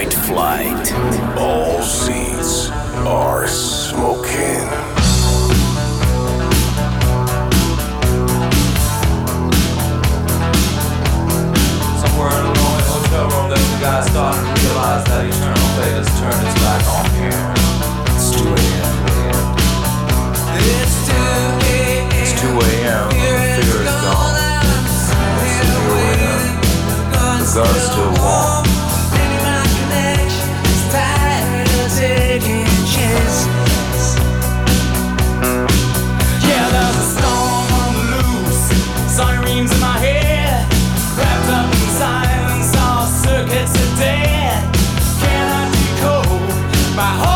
Night Flight. All seats are smoking. Somewhere in a lonely hotel room, there's a guy starting to realize that eternal fate has turned its back on him. It's 2 a.m. It's 2 a.m. It's 2 a.m. Fear is gone. So here we are. The gun's still warm. My whole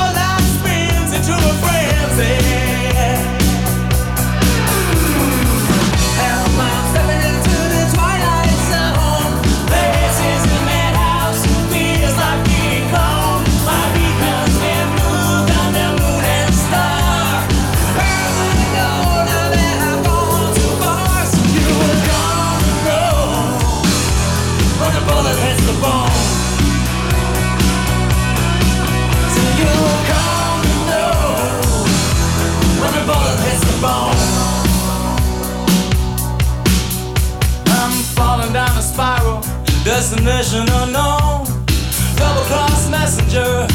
messenger, unknown. Double cross messenger.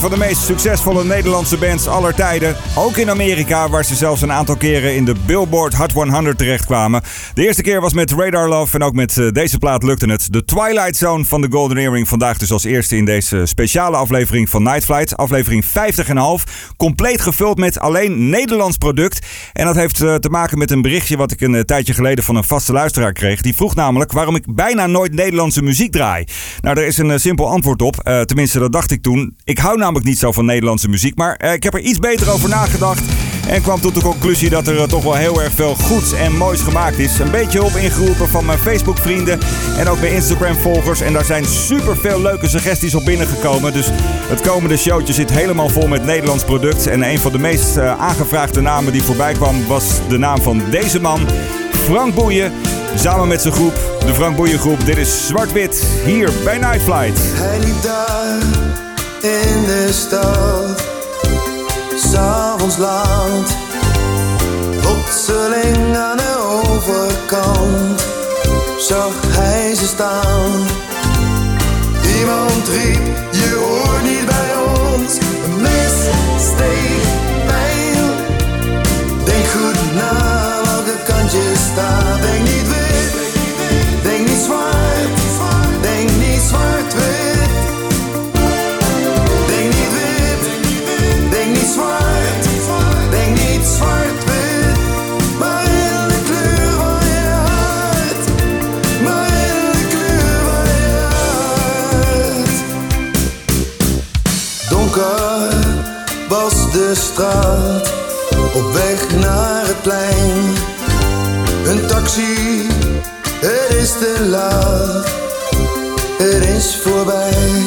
Van de meest succesvolle Nederlandse bands aller tijden. Ook in Amerika, waar ze zelfs een aantal keren in de Billboard Hot 100 terechtkwamen. De eerste keer was met Radar Love en ook met eh, deze plaat lukte het. De Twilight Zone van de Golden Earring. Vandaag dus als eerste in deze speciale aflevering van Night Flight. Aflevering 50,5. Compleet gevuld met alleen Nederlands product. En dat heeft eh, te maken met een berichtje wat ik een eh, tijdje geleden van een vaste luisteraar kreeg. Die vroeg namelijk waarom ik bijna nooit Nederlandse muziek draai. Nou, daar is een simpel antwoord op. Tenminste, dat dacht ik toen. Ik hou namelijk niet zo van Nederlandse muziek, maar eh, ik heb er iets beter over nagedacht. En kwam tot de conclusie dat er eh, toch wel heel erg veel goeds en moois gemaakt is. Een beetje hulp ingeroepen van mijn Facebook vrienden en ook mijn Instagram volgers. En daar zijn super veel leuke suggesties op binnengekomen. Dus het komende showtje zit helemaal vol met Nederlands product. En een van de meest eh, aangevraagde namen die voorbij kwam was de naam van deze man. Frank Boeien, samen met zijn groep, de Frank Boeien groep. Dit is Zwart-Wit, hier bij Night Flight. Hij liep daar in de stad, s'avonds laat. Plotseling aan de overkant zag hij ze staan. Iemand riep, je hoort niet bij ons. Een mes steekt pijn. Denk goed na welke kant je staat. Straat, op weg naar het plein. Een taxi, het is te laat, het is voorbij.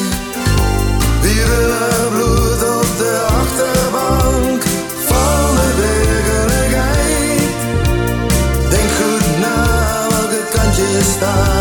Wiebelig bloed op de achterbank van de werkelijkheid. Denk goed na welke kant je staat,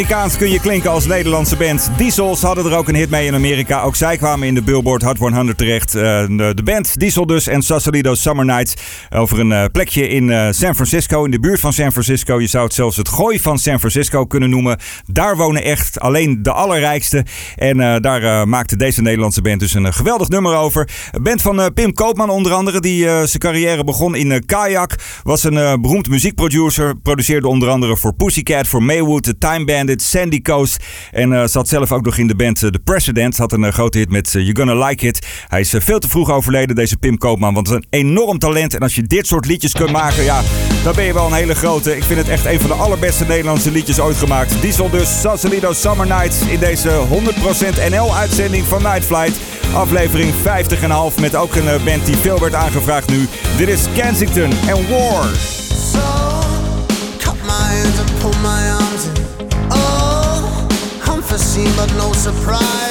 Amerikaans kun je klinken als Nederlandse band? Diesels hadden er ook een hit mee in Amerika. Ook zij kwamen in de Billboard Hot 100 terecht. Eh, de, de band Diesel dus en Sausalito Summer Nights. Over een eh, plekje in eh, San Francisco, in de buurt van San Francisco. Je zou het zelfs het gooi van San Francisco kunnen noemen. Daar wonen echt alleen de allerrijkste. En daar maakte deze Nederlandse band dus een geweldig nummer over. Band van Pim Koopman onder andere, die zijn carrière begon in Kayak. Was een beroemd muziekproducer. Produceerde onder andere voor Pussycat, voor Maywood, The Time Bandits, Sandy Coast. En eh, zat zelf ook nog in de band eh, The President. Had een eh, grote hit met You're Gonna Like It. Hij is veel te vroeg overleden, deze Pim Koopman. Want een enorm talent. En als je dit soort liedjes kunt maken, ja, dan ben je wel een hele grote. Ik vind het echt een van de allerbeste Nederlandse liedjes ooit gemaakt. Diesel dus, Sausalito Summer Nights. In deze 100% NL-uitzending van Night Flight. Aflevering 50,5 met ook een band die veel werd aangevraagd nu. Dit is Kensington en War. Unforeseen but no surprise.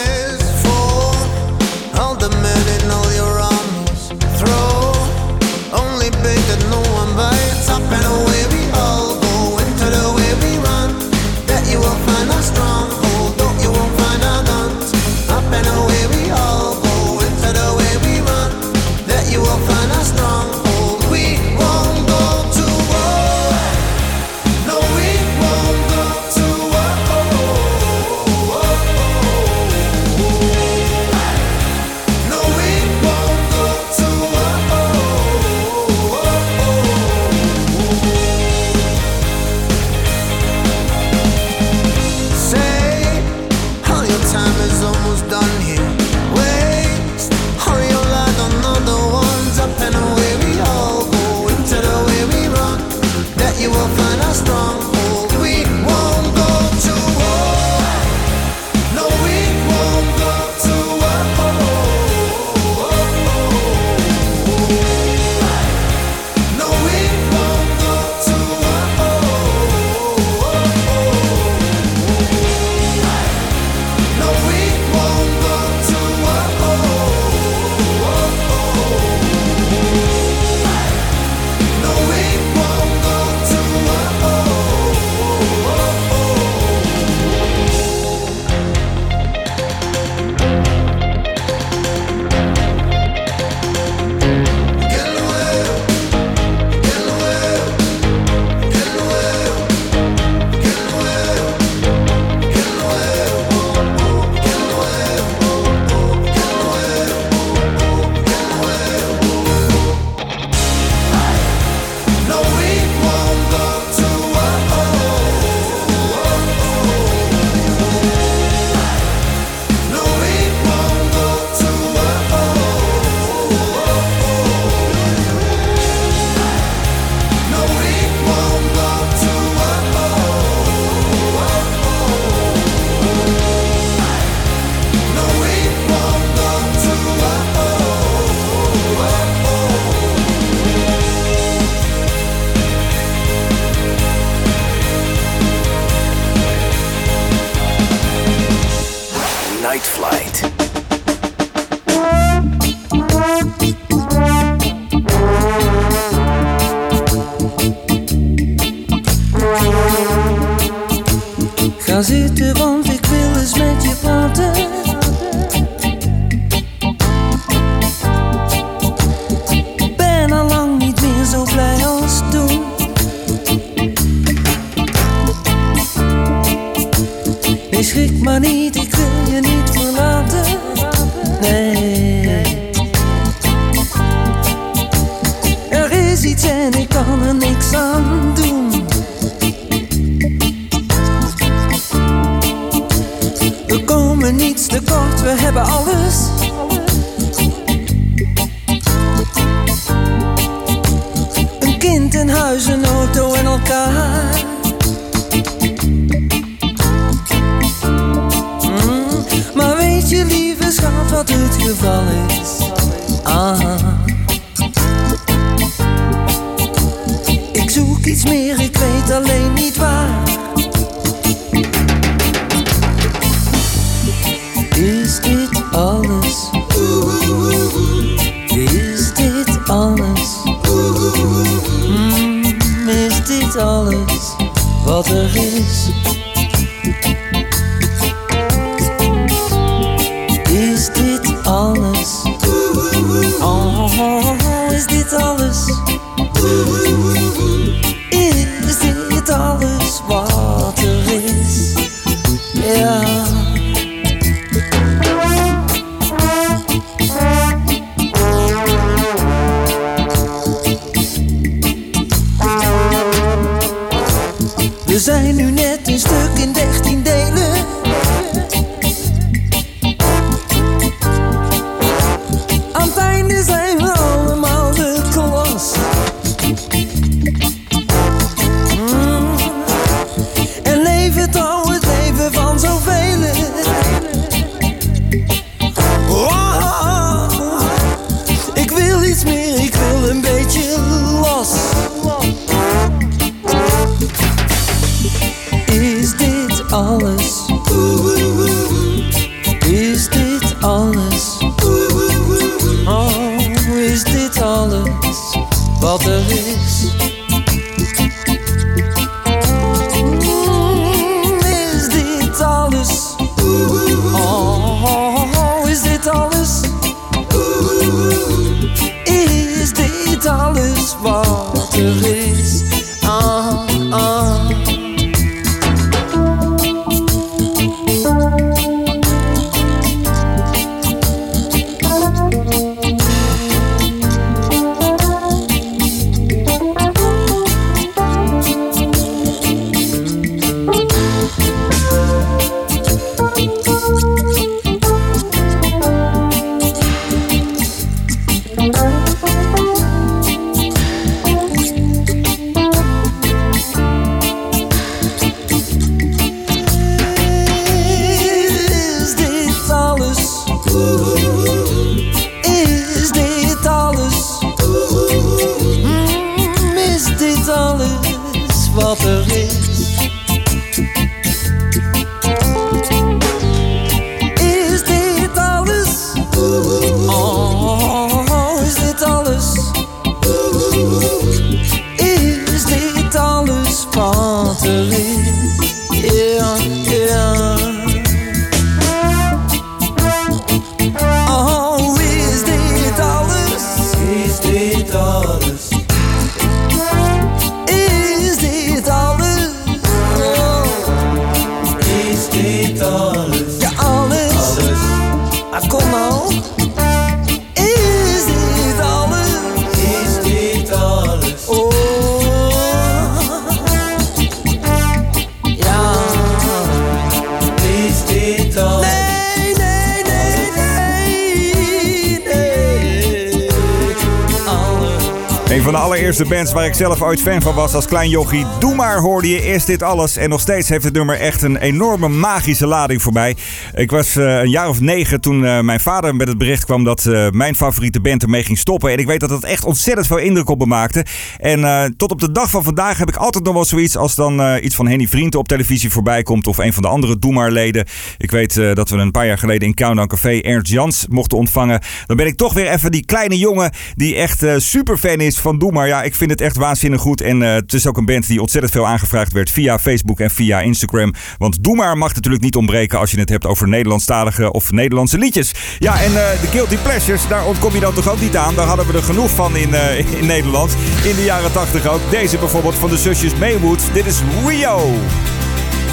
Zelf ooit fan van was als klein jochie. Doe maar hoorde je Is Dit Alles. En nog steeds heeft het nummer echt een enorme magische lading voor mij. Ik was eh, een jaar of negen toen eh, mijn vader met het bericht kwam dat eh, mijn favoriete band ermee ging stoppen. En ik weet dat het echt ontzettend veel indruk op me maakte. En eh, tot op de dag van vandaag heb ik altijd nog wel zoiets als dan eh, iets van Henny Vriend op televisie voorbij komt. Of een van de andere Doe maar leden. Ik weet eh, dat we een paar jaar geleden in Countdown Café Ernst Jans mochten ontvangen. Dan ben ik toch weer even die kleine jongen die echt super fan is van Doe maar. Ja, ik vind het echt waanzinnig goed. En het is ook een band die ontzettend veel aangevraagd werd via Facebook en via Instagram. Want Doe maar mag natuurlijk niet ontbreken als je het hebt over Nederlandstalige of Nederlandse liedjes. Ja, en de Guilty Pleasures, daar ontkom je dan toch ook niet aan. Daar hadden we er genoeg van in, in Nederland. In jaren 80 ook. Deze bijvoorbeeld van de zusjes Maywood. Dit is Rio.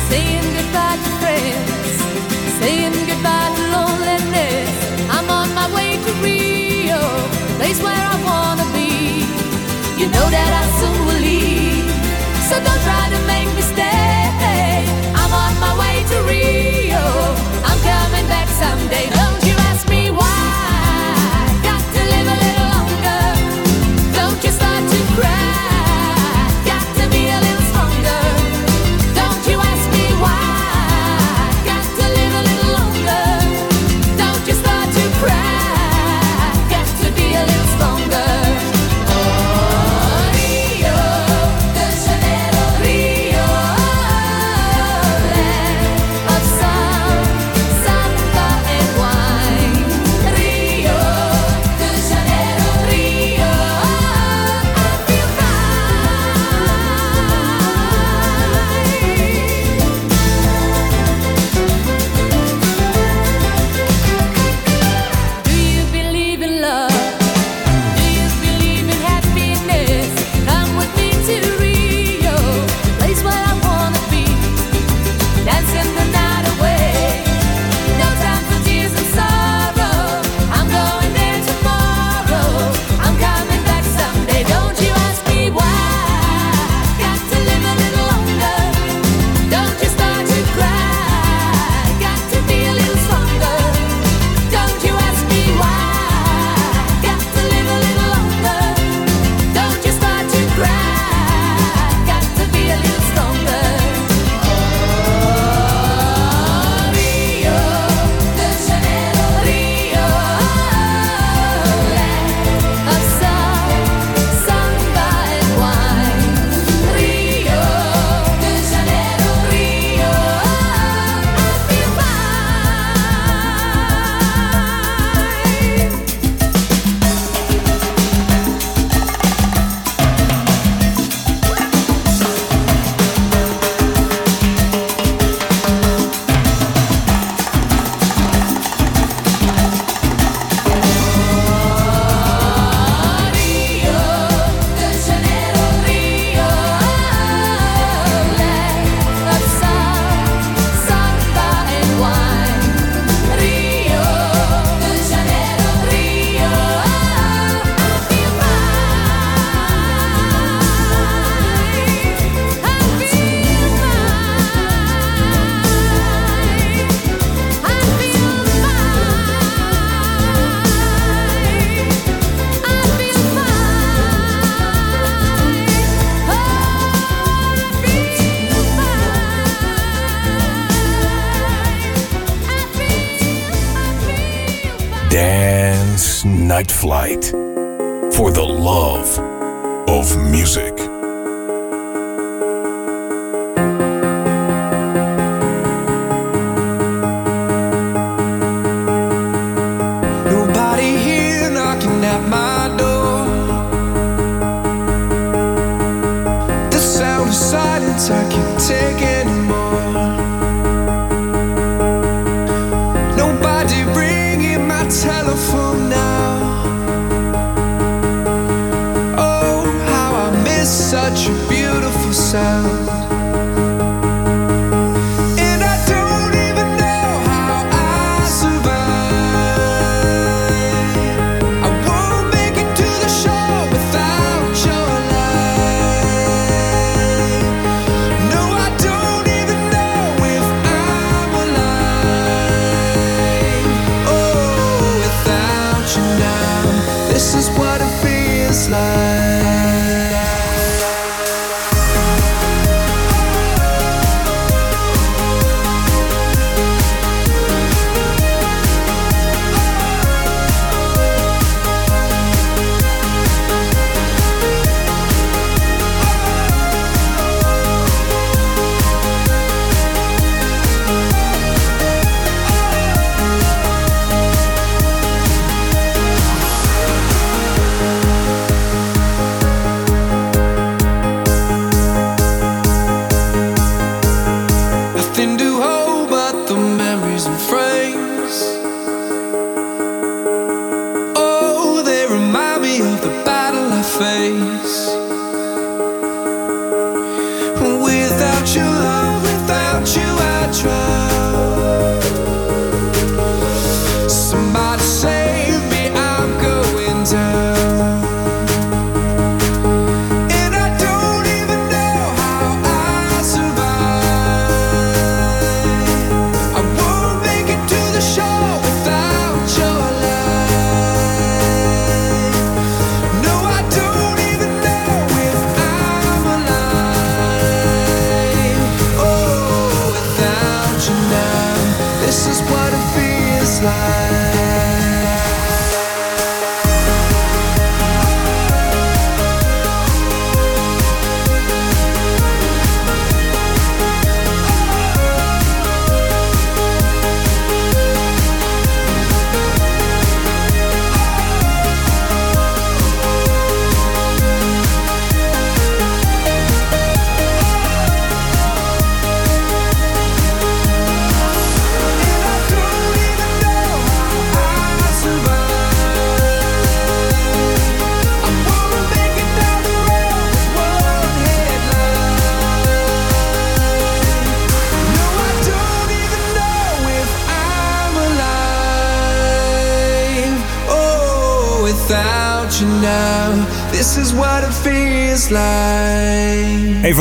Saying goodbye to friends, saying goodbye to loneliness. I'm on my way to Rio, place where I wanna be. You know that I soon will leave, so don't try to make me stay.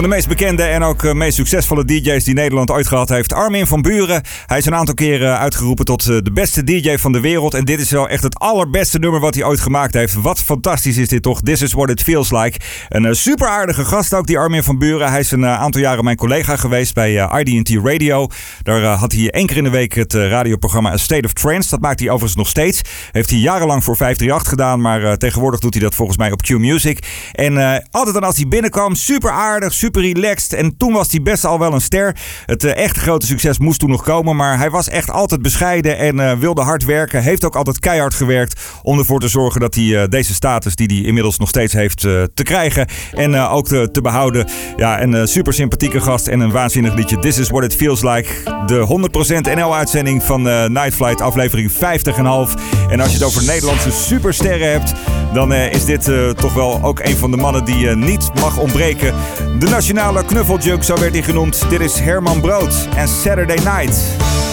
De meest bekende en ook eh, meest succesvolle DJ's die Nederland ooit gehad heeft, Armin van Buren. Hij is een aantal keren uitgeroepen tot eh, de beste DJ van de wereld. En dit is wel echt het allerbeste nummer wat hij ooit gemaakt heeft. Wat fantastisch is dit toch? This is what it feels like. Een eh, super aardige gast ook, die Armin van Buren. Hij is een aantal jaren mijn collega geweest bij IDT Radio. Daar had hij één keer in de week het radioprogramma A State of Trance. Dat maakt hij overigens nog steeds. Heeft hij jarenlang voor 538 gedaan, maar tegenwoordig doet hij dat volgens mij op Q Music. En altijd dan als hij binnenkwam, super aardig, super relaxed. En toen was hij best al wel een ster. Het eh, echte grote succes moest toen nog komen, maar hij was echt altijd bescheiden en eh, wilde hard werken. Heeft ook altijd keihard gewerkt om ervoor te zorgen dat hij eh, deze status die hij inmiddels nog steeds heeft te krijgen en ook te, behouden. Ja, een super sympathieke gast en een waanzinnig liedje. This is what it feels like. De 100% NL-uitzending van Night Flight, aflevering 50,5. En als je het over Nederlandse supersterren hebt, dan is dit toch wel ook een van de mannen die niet mag ontbreken. De nationale knuffeljuk, zo werd hij genoemd. Dit is Herman Brood en Saturday Night.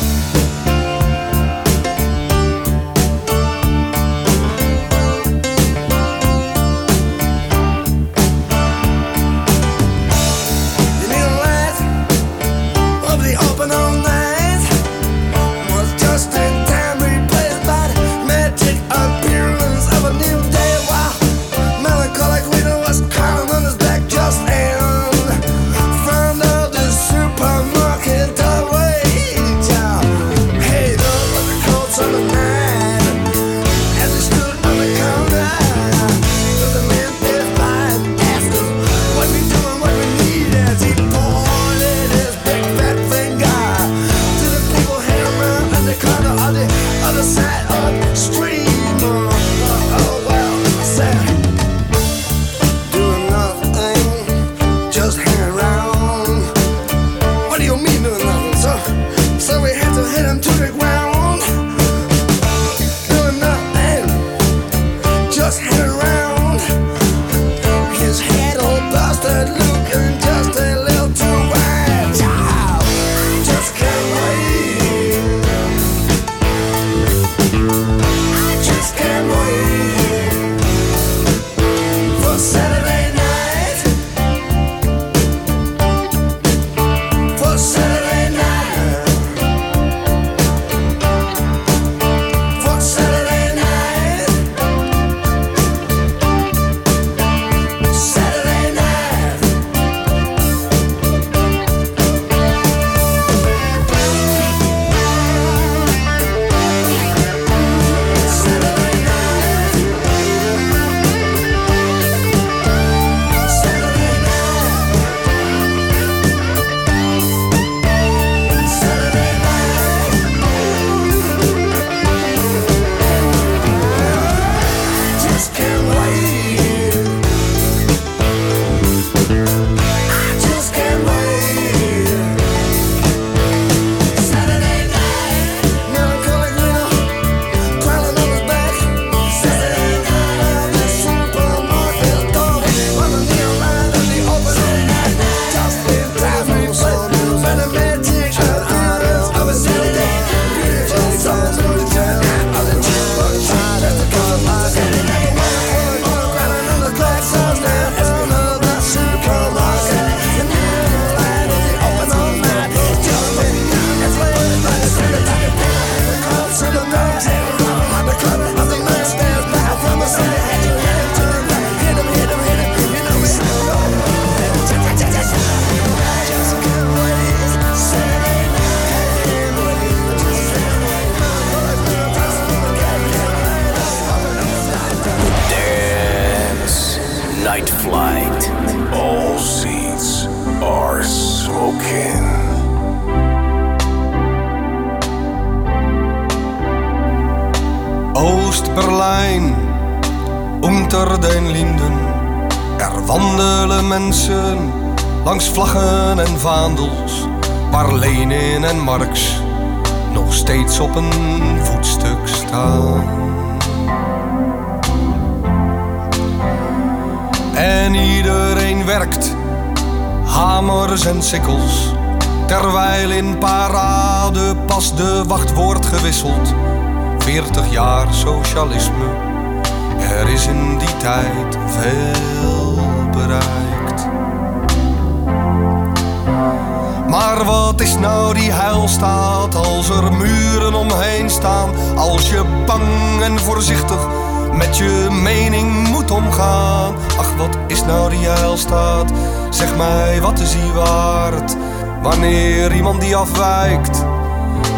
Nou die heilstaat? Zeg mij, wat is die waard? Wanneer iemand die afwijkt,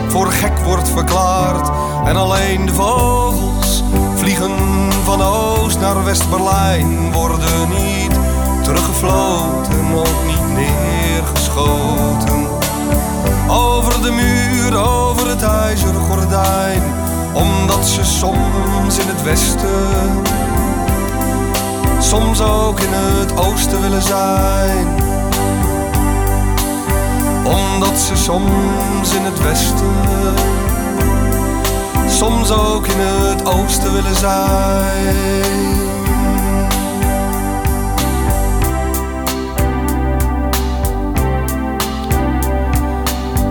voor gek wordt verklaard. En alleen de vogels vliegen van Oost naar West-Berlijn. Worden niet teruggefloten, ook niet neergeschoten. Over de muur, over het ijzeren gordijn. Omdat ze soms in het westen, soms ook in het oosten willen zijn. Omdat ze soms in het westen, soms ook in het oosten willen zijn.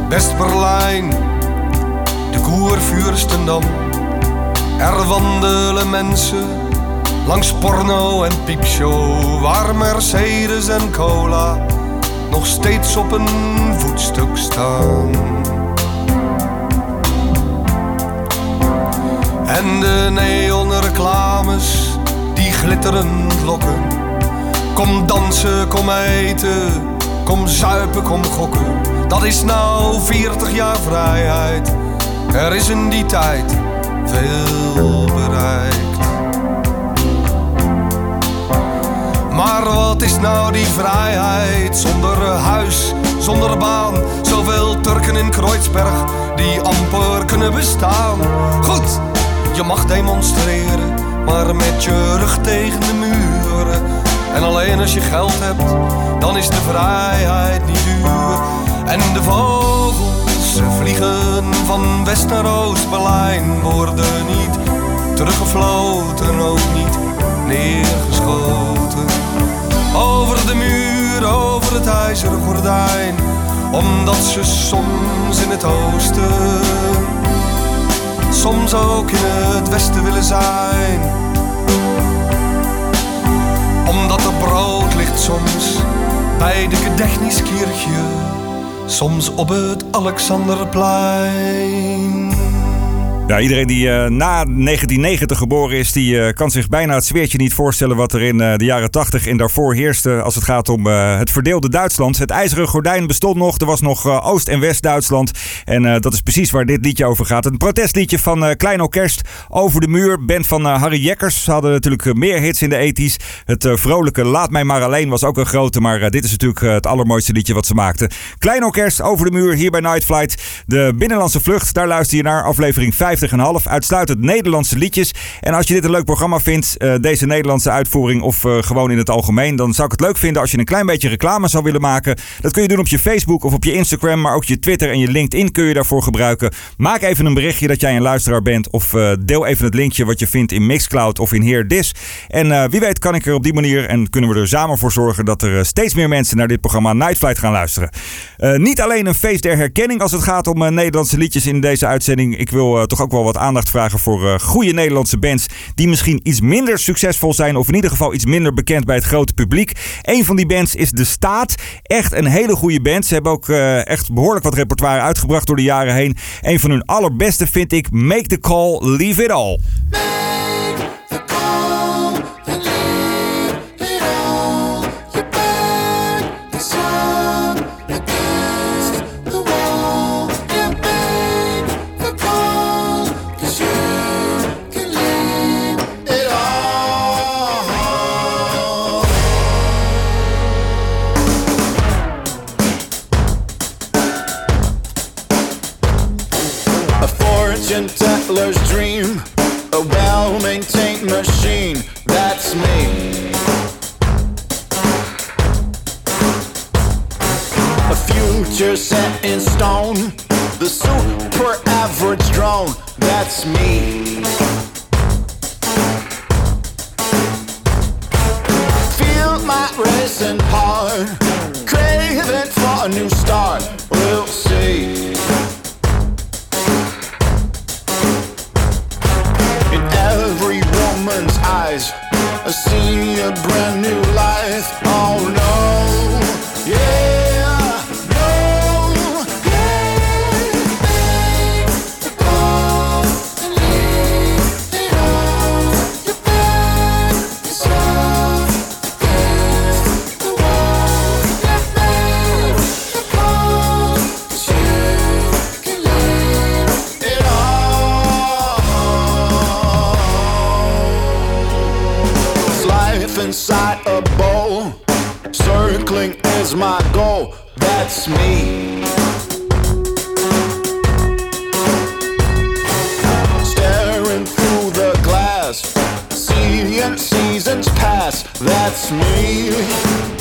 West-Berlijn, de Koervuurstendam. Er wandelen mensen langs porno en piepshow, waar Mercedes en cola nog steeds op een voetstuk staan. En de neonreclames die glitterend lokken. Kom dansen, kom eten, kom zuipen, kom gokken. Dat is nou 40 jaar vrijheid. Er is in die tijd veel bereikt. Maar wat is nou die vrijheid zonder huis, zonder baan? Zoveel Turken in Kreuzberg die amper kunnen bestaan. Goed, je mag demonstreren, maar met je rug tegen de muren. En alleen als je geld hebt, dan is de vrijheid niet duur. En de vogels vliegen van West naar Oost-Berlijn, worden niet teruggefloten, ook niet neergeschoten. Over de muur, over het ijzeren gordijn, omdat ze soms in het oosten, soms ook in het westen willen zijn. Omdat er brood ligt soms bij de Gedächtniskirche, soms op het Alexanderplein. Ja, iedereen die eh, na 1990 geboren is, die eh, kan zich bijna het sfeertje niet voorstellen wat er in eh, de jaren 80 en daarvoor heerste als het gaat om het verdeelde Duitsland. Het ijzeren gordijn bestond nog, er was nog Oost- en West-Duitsland. En dat is precies waar dit liedje over gaat. Een protestliedje van Klein Orkest, Over de Muur, band van Harry Jekkers. Ze hadden natuurlijk meer hits in de 80s. Het vrolijke Laat mij maar alleen was ook een grote, maar dit is natuurlijk het allermooiste liedje wat ze maakten. Klein Orkest, Over de Muur, hier bij Night Flight. De Binnenlandse Vlucht, daar luister je naar, aflevering 50,5. Uitsluitend Nederlandse liedjes. En als je dit een leuk programma vindt, eh, deze Nederlandse uitvoering of eh, gewoon in het algemeen, dan zou ik het leuk vinden als je een klein beetje reclame zou willen maken. Dat kun je doen op je Facebook of op je Instagram, maar ook je Twitter en je LinkedIn kun je daarvoor gebruiken. Maak even een berichtje dat jij een luisteraar bent of eh, deel even het linkje wat je vindt in Mixcloud of in Heer Dis. En wie weet kan ik er op die manier en kunnen we er samen voor zorgen dat er steeds meer mensen naar dit programma Night Flight gaan luisteren. Niet alleen een feest der herkenning als het gaat om Nederlandse liedjes in deze uitzending. Ik wil eh, toch ook wel wat aandacht vragen voor eh, goede Nederlandse bands die misschien iets minder succesvol zijn of in ieder geval iets minder bekend bij het grote publiek. Een van die bands is De Staat. Echt een hele goede band. Ze hebben ook eh, echt behoorlijk wat repertoire uitgebracht door de jaren heen. Een van hun allerbeste vind ik Make the Call, Leave It All. machine, that's me. A future set in stone, the super average drone, that's me. Feel my racing heart, craving for a new start, we'll see. Woman's eyes, I see a brand new life. Oh no, yeah, my goal. That's me. Staring through the glass, seeing seasons pass. That's me.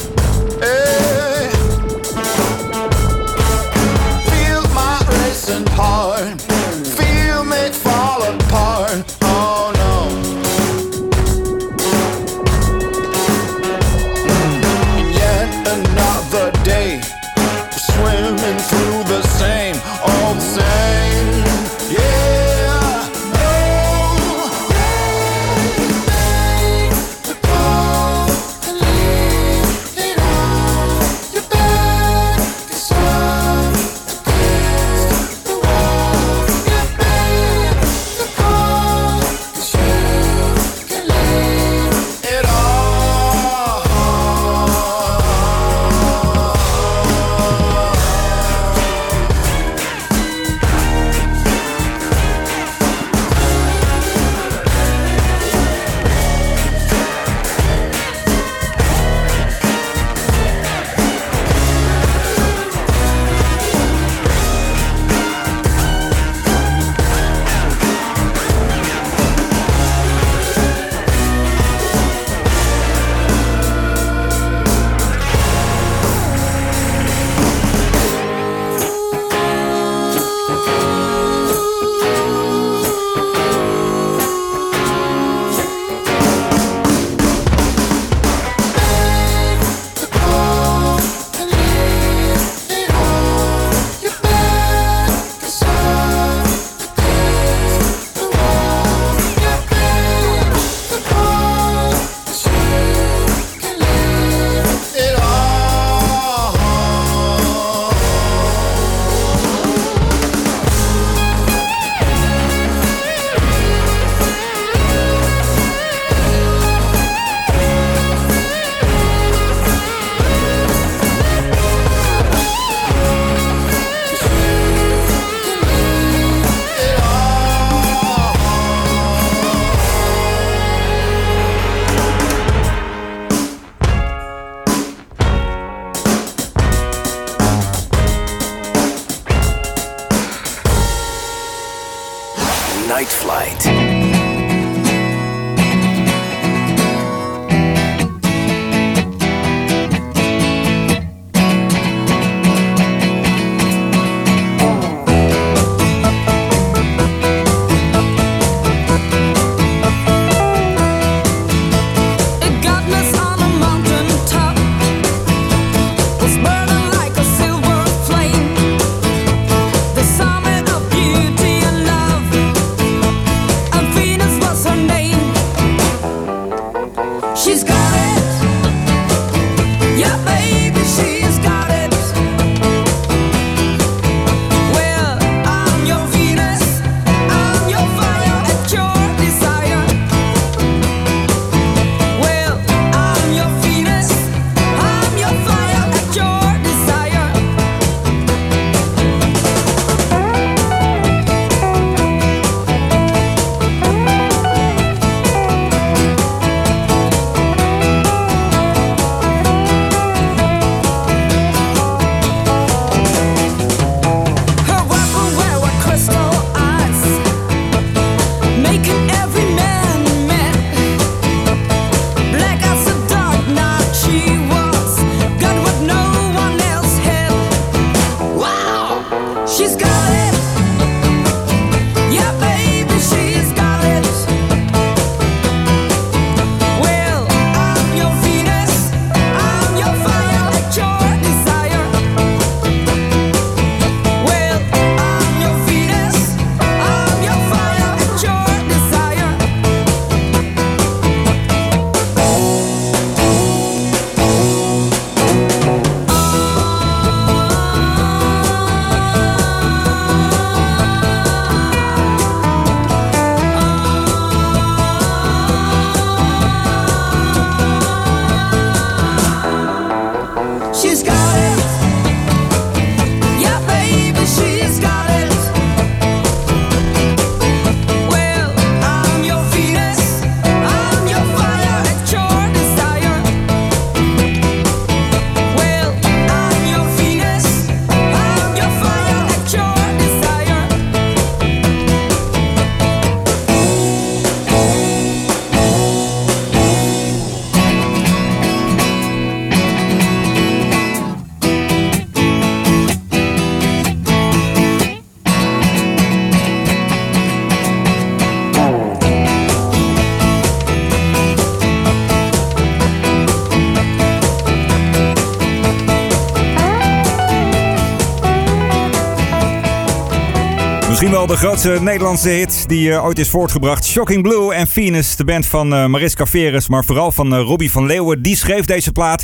Misschien wel de grootste Nederlandse hit die eh, ooit is voortgebracht. Shocking Blue en Venus, de band van eh, Mariska Veres, maar vooral van eh, Robbie van Leeuwen. Die schreef deze plaat.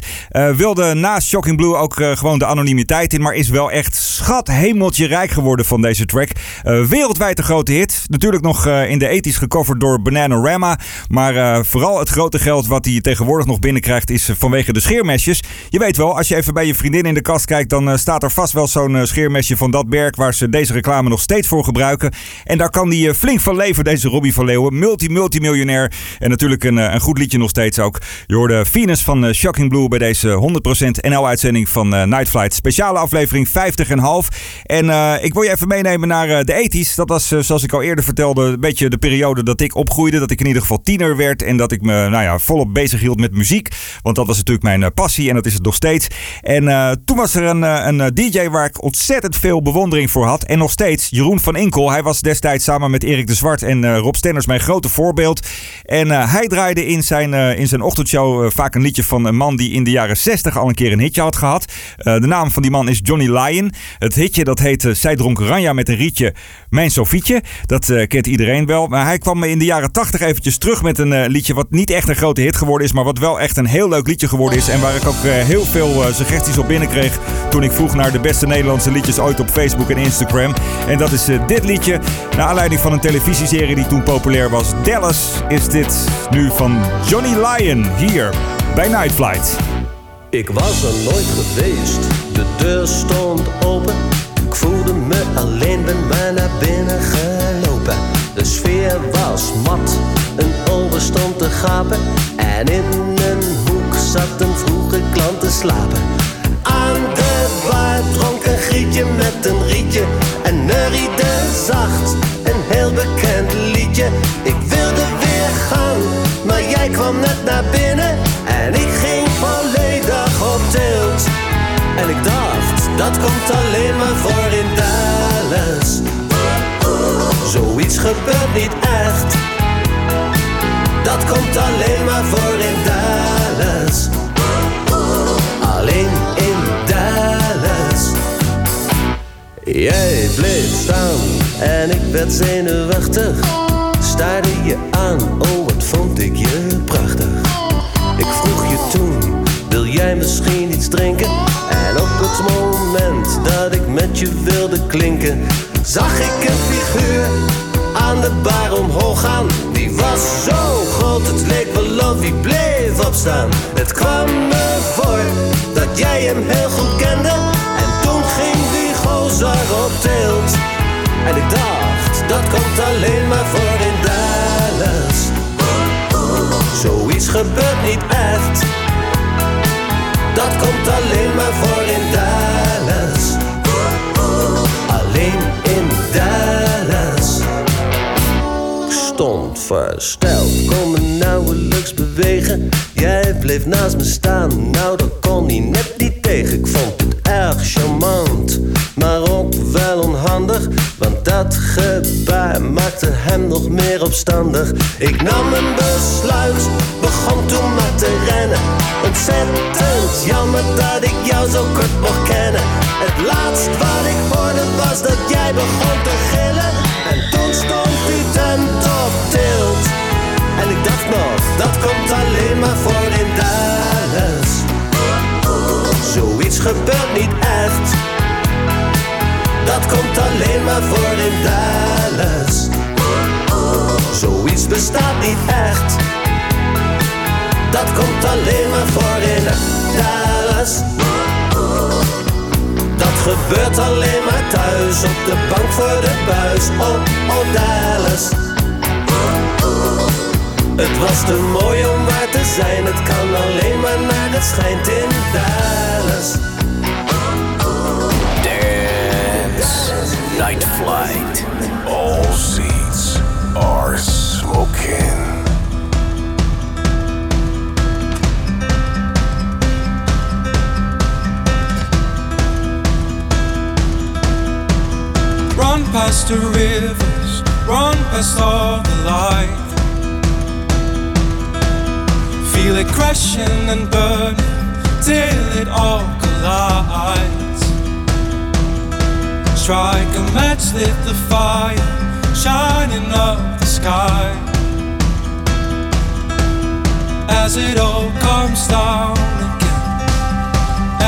Wilde naast Shocking Blue ook gewoon de anonimiteit in, maar is wel echt schat hemeltje rijk geworden van deze track. Wereldwijd een grote hit. Natuurlijk nog in de ethisch gecoverd door Bananarama. Maar eh, vooral het grote geld wat hij tegenwoordig nog binnenkrijgt is eh, vanwege de scheermesjes. Je weet wel, als je even bij je vriendin in de kast kijkt, dan eh, staat er vast wel zo'n scheermesje van dat merk waar ze deze reclame nog steeds voor gebruiken. En daar kan eh, flink van leven, deze Robbie van Leeuwen. Multi-multimiljonair. En natuurlijk een, een goed liedje nog steeds ook. Je hoorde Venus van Shocking Blue bij deze 100% NL-uitzending van Night Flight. Speciale aflevering 50 en ik wil je even meenemen naar de 80s. Dat was, zoals ik al eerder vertelde, een beetje de periode dat ik opgroeide. Dat ik in ieder geval werd. En dat ik me nou ja, volop bezig hield met muziek. Want dat was natuurlijk mijn eh, passie en dat is het nog steeds. En eh, toen was er een, eh, een DJ waar ik ontzettend veel bewondering voor had. En nog steeds, Jeroen van Inkel. Hij was destijds samen met Erik de Zwart en Rob Stenners mijn grote voorbeeld. En hij draaide in zijn, in zijn ochtendshow vaak een liedje van een man die in de jaren 60 al een keer een hitje had gehad. Eh, de naam van die man is Johnny Lyon. Het hitje dat heet eh, Zij dronk Ranja met een rietje Mijn Sofietje. Dat kent iedereen wel. Maar hij kwam in de jaren 80 eventjes terug met een eh, liedje wat niet echt een grote hit geworden is. Maar wat wel echt een heel leuk liedje geworden is. En waar ik ook eh, heel veel eh, suggesties op binnenkreeg toen ik vroeg naar de beste Nederlandse liedjes ooit op Facebook en Instagram. En dat is dit liedje. Naar aanleiding van een televisieserie die toen populair was. Dallas is dit nu van Johnny Lyon hier bij Night Flight. Ik was er nooit geweest, de deur stond open. Ik voelde me alleen, ben maar naar binnen gelopen. De sfeer was mat, een stond te gapen. En in een hoek zat een vroege klant te slapen. Aan de bar dronk een grietje met een werd zenuwachtig. Staarde je aan, oh wat vond ik je prachtig. Ik vroeg je toen, wil jij misschien iets drinken? En op het moment dat ik met je wilde klinken, zag ik een figuur aan de bar omhoog gaan. Die was zo groot, het leek wel of hij bleef opstaan. Het kwam me voor dat jij hem heel goed kende. En toen ging die gozer op tilt. En ik dacht, dat komt alleen maar voor in Dallas. Zoiets gebeurt niet echt. Dat komt alleen maar voor in Dallas. Alleen in Dallas. Stond versteld, kon me nauwelijks bewegen. Jij bleef naast me staan, nou dat kon hij net niet tegen. Ik vond het erg charmant, maar ook wel onhandig. Dat gebaar maakte hem nog meer opstandig. Ik nam een besluit, begon toen maar te rennen. Ontzettend jammer dat ik jou zo kort mocht kennen. Het laatst wat ik hoorde was dat jij begon te gillen. En toen stond die tent op tilt. En ik dacht nog, dat komt alleen maar voor in Dallas. Zoiets gebeurt niet echt. Dat komt alleen maar voor in Dallas. Zoiets bestaat niet echt. Dat komt alleen maar voor in Dallas. Dat gebeurt alleen maar thuis op de bank voor de buis. Oh, oh Dallas. Het was te mooi om waar te zijn. Het kan alleen maar naar het schijnt in Dallas. Night Flight. All seats are smoking. Run past the rivers, run past all the life. Feel it crashing and burning till it all collides. Strike a match, lit the fire, shining up the sky. As it all comes down again,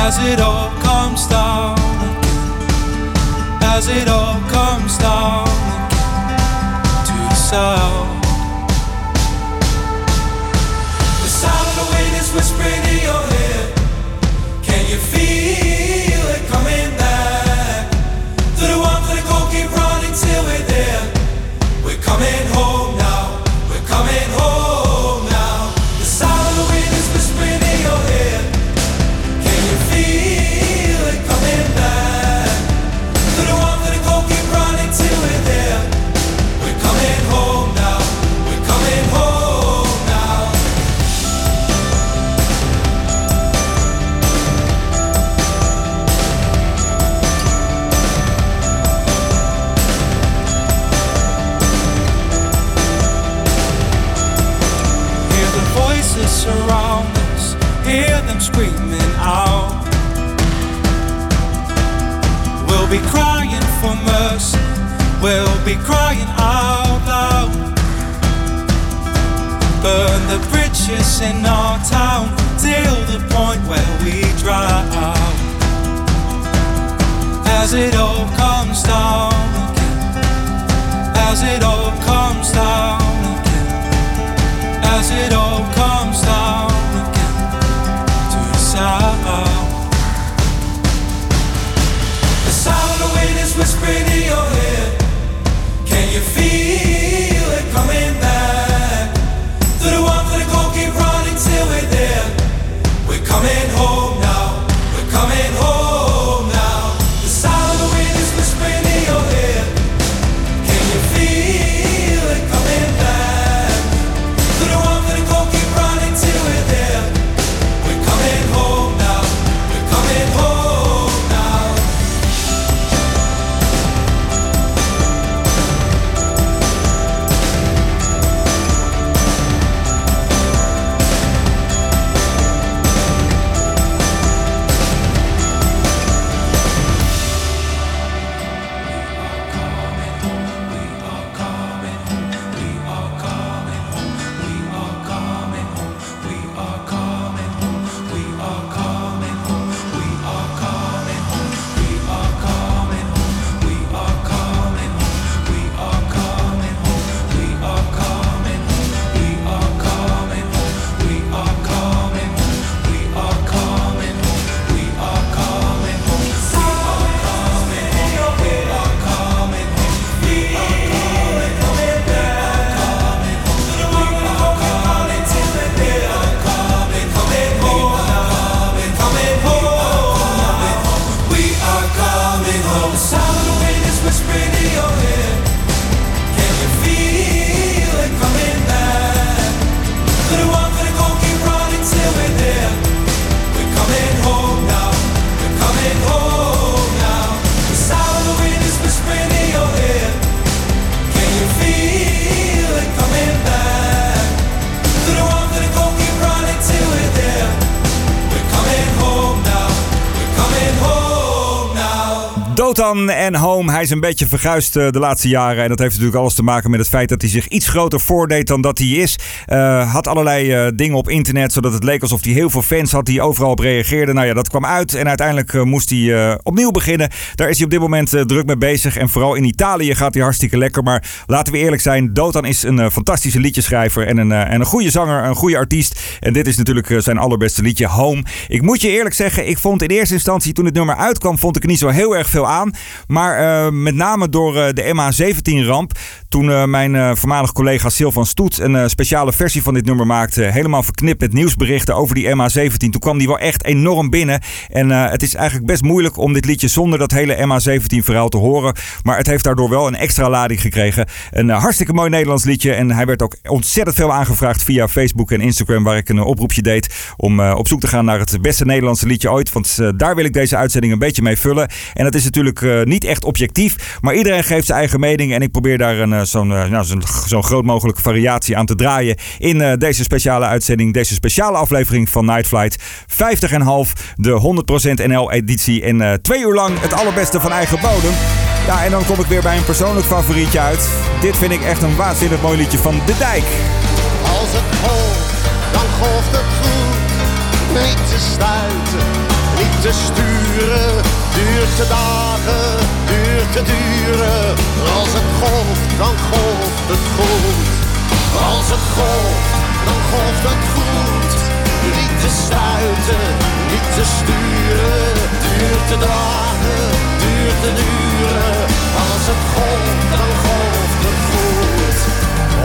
as it all comes down again, as it all comes down again to the sound. The sound of the wind is whispering in your ear. Can you feel it coming back? Keep running till we're there. We're coming home now. We're coming home we'll be crying out loud. Burn the bridges in our town till the point where we drown. As it all comes down again, as it all comes down again as it all comes down again to sound. The sound of the wind is whispering in your Hij is een beetje verguisd eh, de laatste jaren. En dat heeft natuurlijk alles te maken met het feit dat hij zich iets groter voordeed dan dat hij is. Eh, had allerlei eh, dingen op internet, zodat het leek alsof hij heel veel fans had die overal op reageerden. Nou ja, dat kwam uit. En uiteindelijk eh, moest hij opnieuw beginnen. Daar is hij op dit moment druk mee bezig. En vooral in Italië gaat hij hartstikke lekker. Maar laten we eerlijk zijn, Dotan is een fantastische liedjeschrijver. En een, en een goede zanger, een goede artiest. En dit is natuurlijk zijn allerbeste liedje, Home. Ik moet je eerlijk zeggen, ik vond in eerste instantie toen het nummer uitkwam, vond ik er niet zo heel erg veel aan. Maar met name door de MH17-ramp. Toen mijn voormalig collega Silvan Stoet een speciale versie van dit nummer maakte. Helemaal verknipt met nieuwsberichten over die MH17. Toen kwam die wel echt enorm binnen. En eh, het is eigenlijk best moeilijk om dit liedje zonder dat hele MH17-verhaal te horen. Maar het heeft daardoor wel een extra lading gekregen. Een eh, hartstikke mooi Nederlands liedje. En hij werd ook ontzettend veel aangevraagd via Facebook en Instagram. Waar ik een oproepje deed om eh, op zoek te gaan naar het beste Nederlandse liedje ooit. Want daar wil ik deze uitzending een beetje mee vullen. En dat is natuurlijk niet echt objectief. Maar iedereen geeft zijn eigen mening. En ik probeer daar een, zo'n nou, groot mogelijke variatie aan te draaien. In eh, deze speciale uitzending. Deze speciale aflevering van Night Flight. 50 en half. De 100% NL editie. En eh, twee uur lang het allerbeste van eigen bodem. Ja, en dan kom ik weer bij een persoonlijk favorietje uit. Dit vind ik echt een waanzinnig mooi liedje van De Dijk. Als het golft, dan golft het goed. Niet te stuiten, niet te sturen. Duurt te dagen, duurt te duren. Als het golft, dan golft het goed. Als het golft, dan golft het goed. Niet te stuiten, niet te sturen. Duurt te dagen, duurt te duren. Als het golft, dan golft het goed.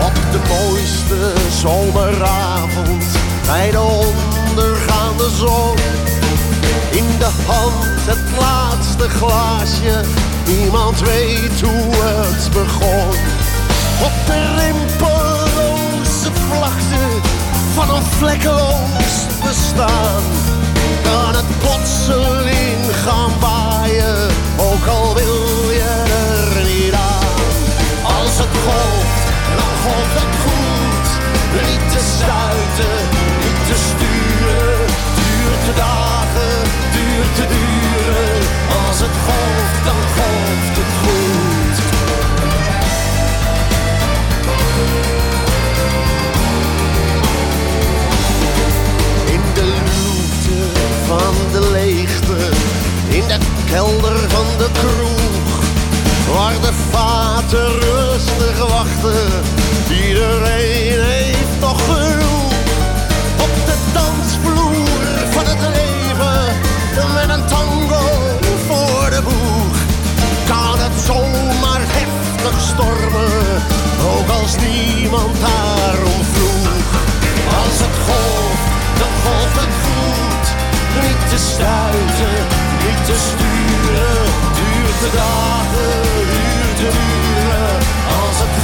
Op de mooiste zomeravond bij de ondergaande zon. In de hand het laatste glaasje, niemand weet hoe het begon. Op de rimpelloze vlakte van een vlekkeloos bestaan kan het plotseling gaan waaien, ook al wil je er niet aan. Als het golft, dan golft het goed. Niet te stuiten, niet te sturen. Duurt te dagen, duurt te duren. Als het golft, dan golft het goed. Van de leegte, in de kelder van de kroeg, waar de vaten rustig wachten. Iedereen heeft nog genoeg op de dansvloer van het leven, met een tango voor de boeg. Kan het zomaar heftig stormen, ook als niemand daarom vroeg. Als het golft, dan golft het goed. Niet te stuiten, niet te sturen. Duurt de dagen, duurt de uren. Als het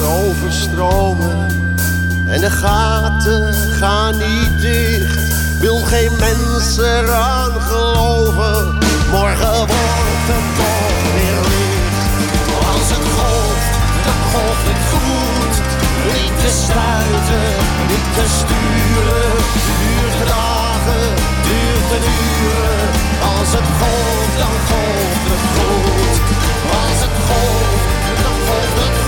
overstromen en de gaten gaan niet dicht, wil geen mens eraan geloven. Morgen wordt het toch weer licht. Als het golft, dan golft het goed. Niet te stuiten, niet te sturen. Duurt dagen, duurt de uren. Als het golft, dan golft het goed. Als het golft, dan golft het goed.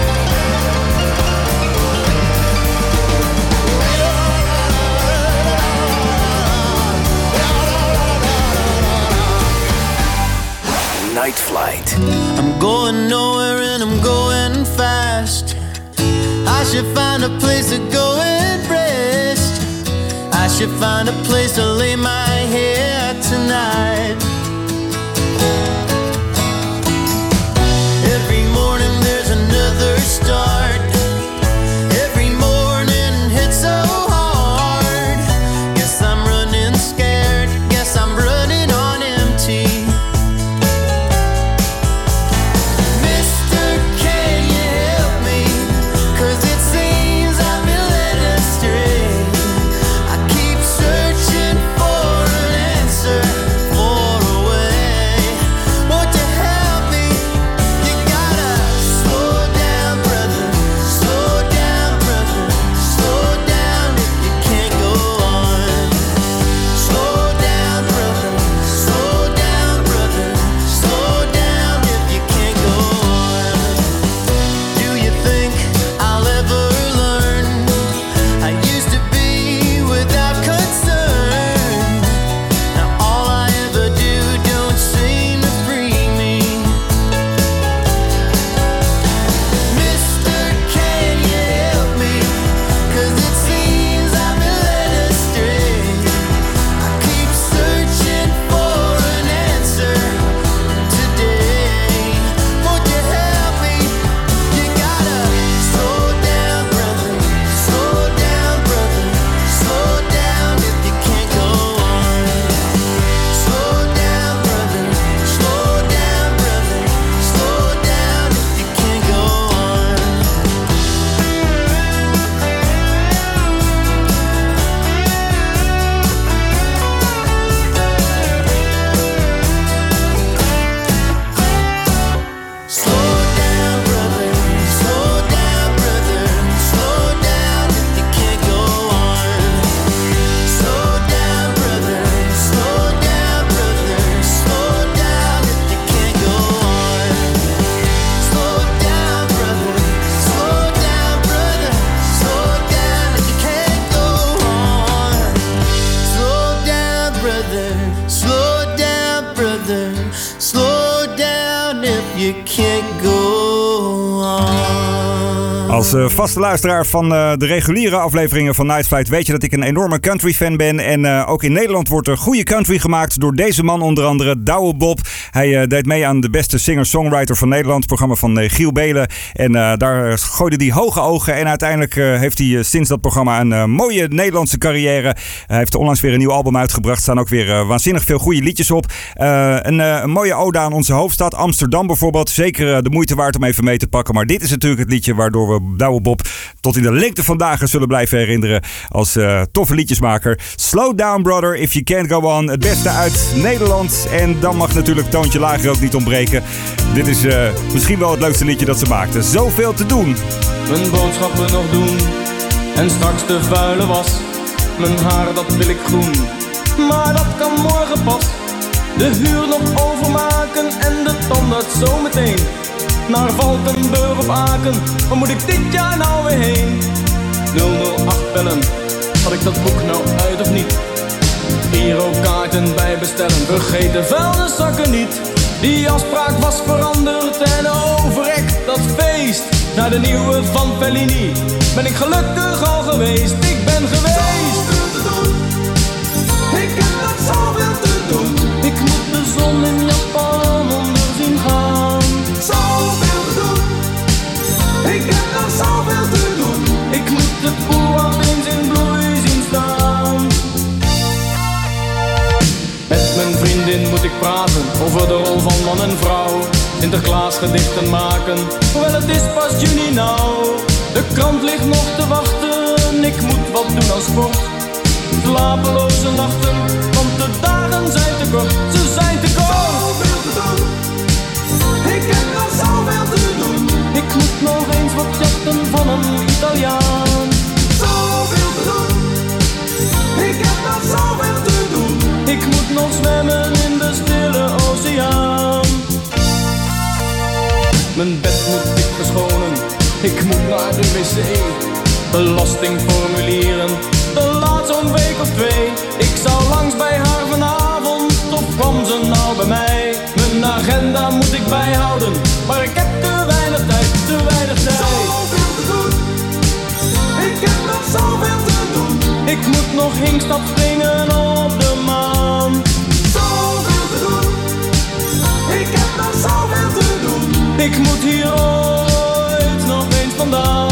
Night Flight. I'm going nowhere and I'm going fast. I should find a place to go and rest. I should find a place to lay my head tonight. Vaste luisteraar van eh, de reguliere afleveringen van Night Flight weet je dat ik een enorme country fan ben. En eh, ook in Nederland wordt er goede country gemaakt door deze man onder andere, Douwe Bob. Hij eh, deed mee aan de beste singer-songwriter van Nederland, programma van Giel Belen. En daar gooide hij hoge ogen en uiteindelijk heeft hij sinds dat programma een mooie Nederlandse carrière. Hij heeft onlangs weer een nieuw album uitgebracht. Staan ook weer waanzinnig veel goede liedjes op. Een, een mooie ode aan onze hoofdstad, Amsterdam bijvoorbeeld. Zeker de moeite waard om even mee te pakken. Maar dit is natuurlijk het liedje waardoor we Douwe Bob tot in de lengte van dagen zullen blijven herinneren als eh, toffe liedjesmaker. Slow down brother, if you can't go on. Het beste uit Nederland. En dan mag natuurlijk Toontje Lager ook niet ontbreken. Dit is eh, misschien wel het leukste liedje dat ze maakte. Zoveel te doen. Mijn boodschappen nog doen en straks de vuile was. Mijn haar dat wil ik groen, maar dat kan morgen pas. De huur nog overmaken en de tandarts zometeen. Naar Valkenburg of Aken, waar moet ik dit jaar nou weer heen? 008 bellen, had ik dat boek nou uit of niet? Girokaarten bij bestellen, vergeet de vuilniszakken niet. Die afspraak was veranderd en overrekt dat feest. Naar de nieuwe van Fellini ben ik gelukkig al geweest. Ik ben geweest. Ik heb nog zoveel te doen. Ik moet de zon in man en vrouw. Sinterklaas gedichten maken, hoewel het is pas juni nou. De krant ligt nog te wachten, ik moet wat doen aan sport. Slapeloze nachten, want de dagen zijn te kort, ze zijn te kort. Zoveel te doen, ik heb nog zoveel te doen. Ik moet nog eens wat jatten van een Italiaan. Zoveel te doen, ik heb nog zoveel te doen. Ik moet nog zwemmen in de stille oceaan. Mijn bed moet ik verschonen, ik moet naar de wc. Belastingformulieren, de laat zo'n week of twee. Ik zou langs bij haar vanavond, of kwam ze nou bij mij? Mijn agenda moet ik bijhouden, maar ik heb te weinig tijd, te weinig tijd. Zoveel te doen, ik heb nog zoveel te doen. Ik moet nog hinkstap springen op de maan. Zoveel te doen, ik heb nog zoveel te doen. Ik moet hier ooit nog eens vandaan.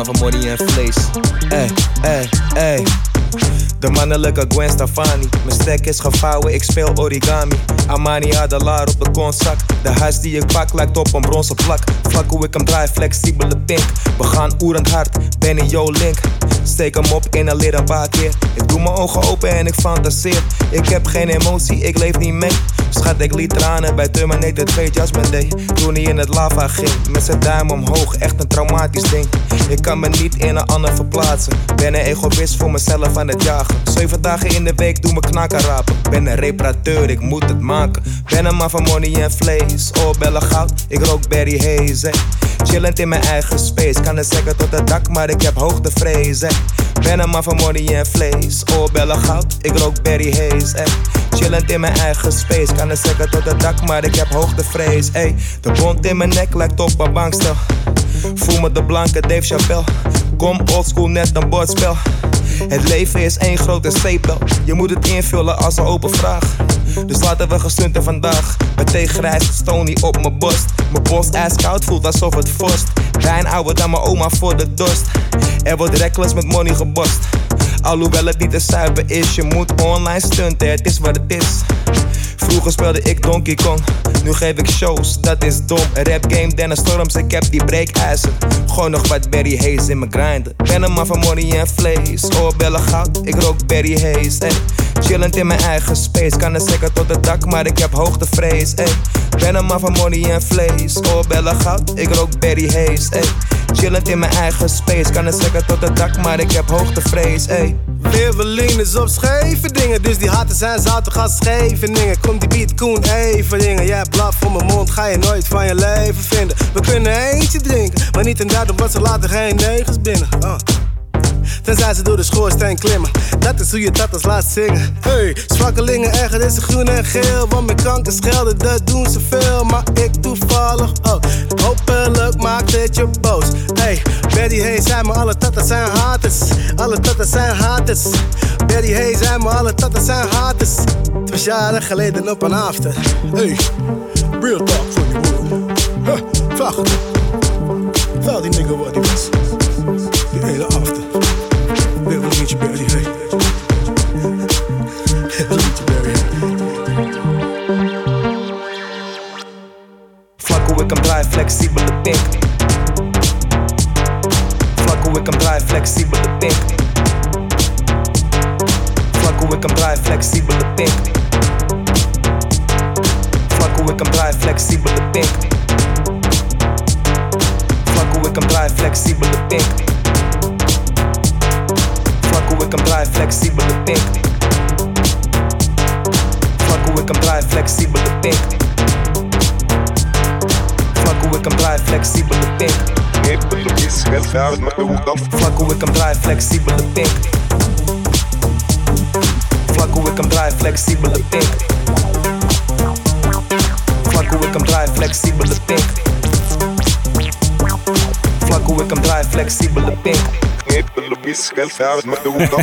avant moi d'y inflace. Hey, hey, hey. De mannelijke Gwen Stefani. Mijn stek is gevouwen, ik speel origami. Amani Adelaar op de konzak. De huis die ik pak lijkt op een bronzen plak. Vlak hoe ik hem draai, flexibele pink. We gaan oerend hard, ben in jouw link. Steek hem op, inhaleer een paar keer. Ik doe mijn ogen open en ik fantaseer. Ik heb geen emotie, ik leef niet mee. Schat, ik liet tranen bij Terminator 2 Judgment Day. Toen hij in het lava ging, met zijn duim omhoog, echt een traumatisch ding. Ik kan me niet in een ander verplaatsen. Ben een egoïst voor mezelf aan het jagen. Zeven dagen in de week doe me knakken rapen. Ben een reparateur, ik moet het maken. Ben een man van money en vlees. Oh, bellen goud, ik rook Berry Haze. Hey. Chillend in mijn eigen space. Kan het zeggen tot het dak, maar ik heb hoogtevrees. Ben een man van money en vlees. Oh, bellen goud, ik rook Berry Haze. Hey. Chillend in mijn eigen space. Kan het zeggen tot het dak, maar ik heb hoogtevrees. Hey. De bond in mijn nek lijkt op een bankstel. Voel me de blanke Dave Chappelle. Kom oldschool, net een bordspel. Het leven is één grote stapel. Je moet het invullen als een open vraag. Dus laten we gestunten vandaag. Met grijs, stony op mijn borst. Mijn borst ijskoud voelt alsof het vorst. Wijn ouder dan mijn oma voor de dorst. Er wordt reckless met money gebost. Alhoewel het niet te zuiver is, je moet online stunten, het is wat het is. Vroeger speelde ik Donkey Kong, nu geef ik shows, dat is dom. Rap game, Dennis Storms, ik heb die breekijzer. Gooi nog wat Berry Haze in mijn grinder. Ben een man van money en vlees, oorbellen goud, ik rook Berry Haze. Ey. Chillend in mijn eigen space, kan het zeker tot het dak, maar ik heb hoogtevrees. Ey. Ben een man van money en vlees, oorbellen goud, ik rook Berry Haze. Ey. Chillend in mijn eigen space, kan het zeker tot het dak, maar ik heb hoogtevrees. Ey. Levelin is op scheve dingen, dus die haten zijn zouten gaan scheve dingen. Komt die beat Koen even dingen, jij blaf voor mijn mond, ga je nooit van je leven vinden. We kunnen eentje drinken, maar niet inderdaad omdat ze laten geen negens binnen. Uh. Tenzij ze door de schoorsteen klimmen. Dat is hoe je dat laat zingen. Hey, zwakkelingen erger is groen en geel. Want mijn kanker schelden, dat doen ze veel. Maar ik toevallig ook. Hopelijk maakt het je boos. Hey, Betty Hey zei me alle tatas zijn haters. Alle tatas zijn haters. Betty Hey zei me alle tatas zijn haters. Het was jaren geleden op een after. Hey, real talk voor die woorden. Huh, vraag die nigga wat hij was. Die hele after. Let you comply, hey. Let you pink. Vlakken ik een blij flexibele pink. Pink. Vlakken ik een blij pink we comply, flexível to think. Fuck we comply, flexible to think. Fuck we comply, flexível to think. Fuck we comply, flexible to think. Fuck we comply, flexível to think. Fuck we comply, flexível to think. Fuck we comply, flexível to think.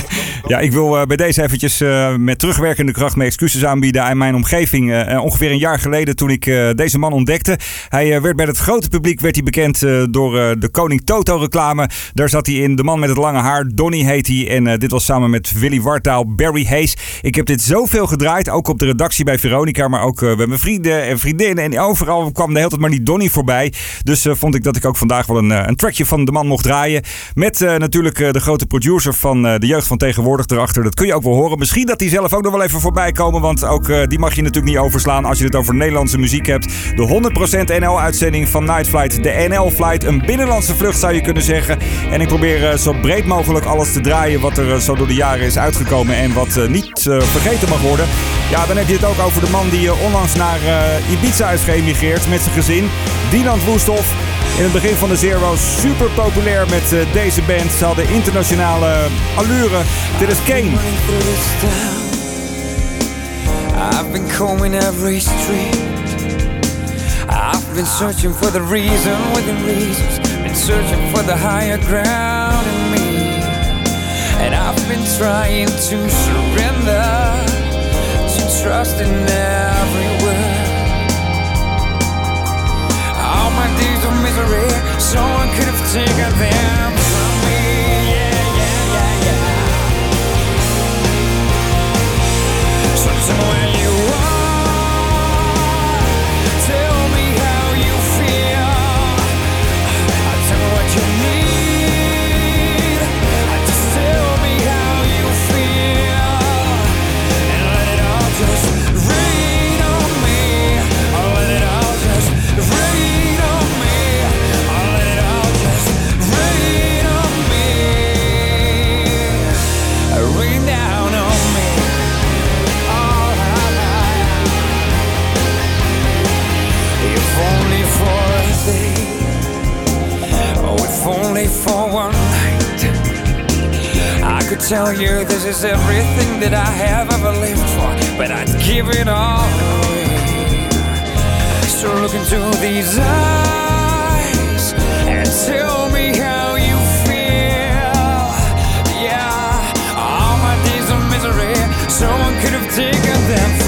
Ja, ik wil eh, bij deze eventjes eh, met terugwerkende kracht mijn excuses aanbieden aan mijn omgeving. Eh, ongeveer een jaar geleden toen ik deze man ontdekte. Hij werd bij het grote publiek werd hij bekend door de Koning Toto reclame. Daar zat hij in. De man met het lange haar, Donny heet hij. En dit was samen met Willy Wartaal, Barry Hayes. Ik heb dit zoveel gedraaid, ook op de redactie bij Veronica, maar ook bij mijn vrienden en vriendinnen. En overal kwam de hele tijd maar niet Donny voorbij. Dus vond ik dat ik ook vandaag wel een, een trackje van de man mocht draaien. Met eh, natuurlijk eh, de grote producer van eh, de jeugd van tegenwoordig erachter. Dat kun je ook wel horen. Misschien dat die zelf ook nog wel even voorbij komen. Want ook eh, die mag je natuurlijk niet overslaan als je het over Nederlandse muziek hebt. De 100% NL-uitzending van Night Flight. De NL-flight. Een binnenlandse vlucht zou je kunnen zeggen. En ik probeer zo breed mogelijk alles te draaien wat er zo door de jaren is uitgekomen. En wat niet vergeten mag worden. Ja, dan heb je het ook over de man die onlangs naar Ibiza is geëmigreerd met zijn gezin. Dinant Woesthof. In het begin van de Zero's super populair met deze band. Ze hadden internationale allure. Dit is Kane. I've been combing every street. I've been searching for the reason within reasons. Been searching for the higher ground in me. And I've been trying to surrender to trust in every word. All my days of misery, someone could have taken them some way tell you this is everything that I have ever lived for, but I'd give it all away. So look into these eyes and tell me how you feel. Yeah, all my days of misery, someone could have taken them.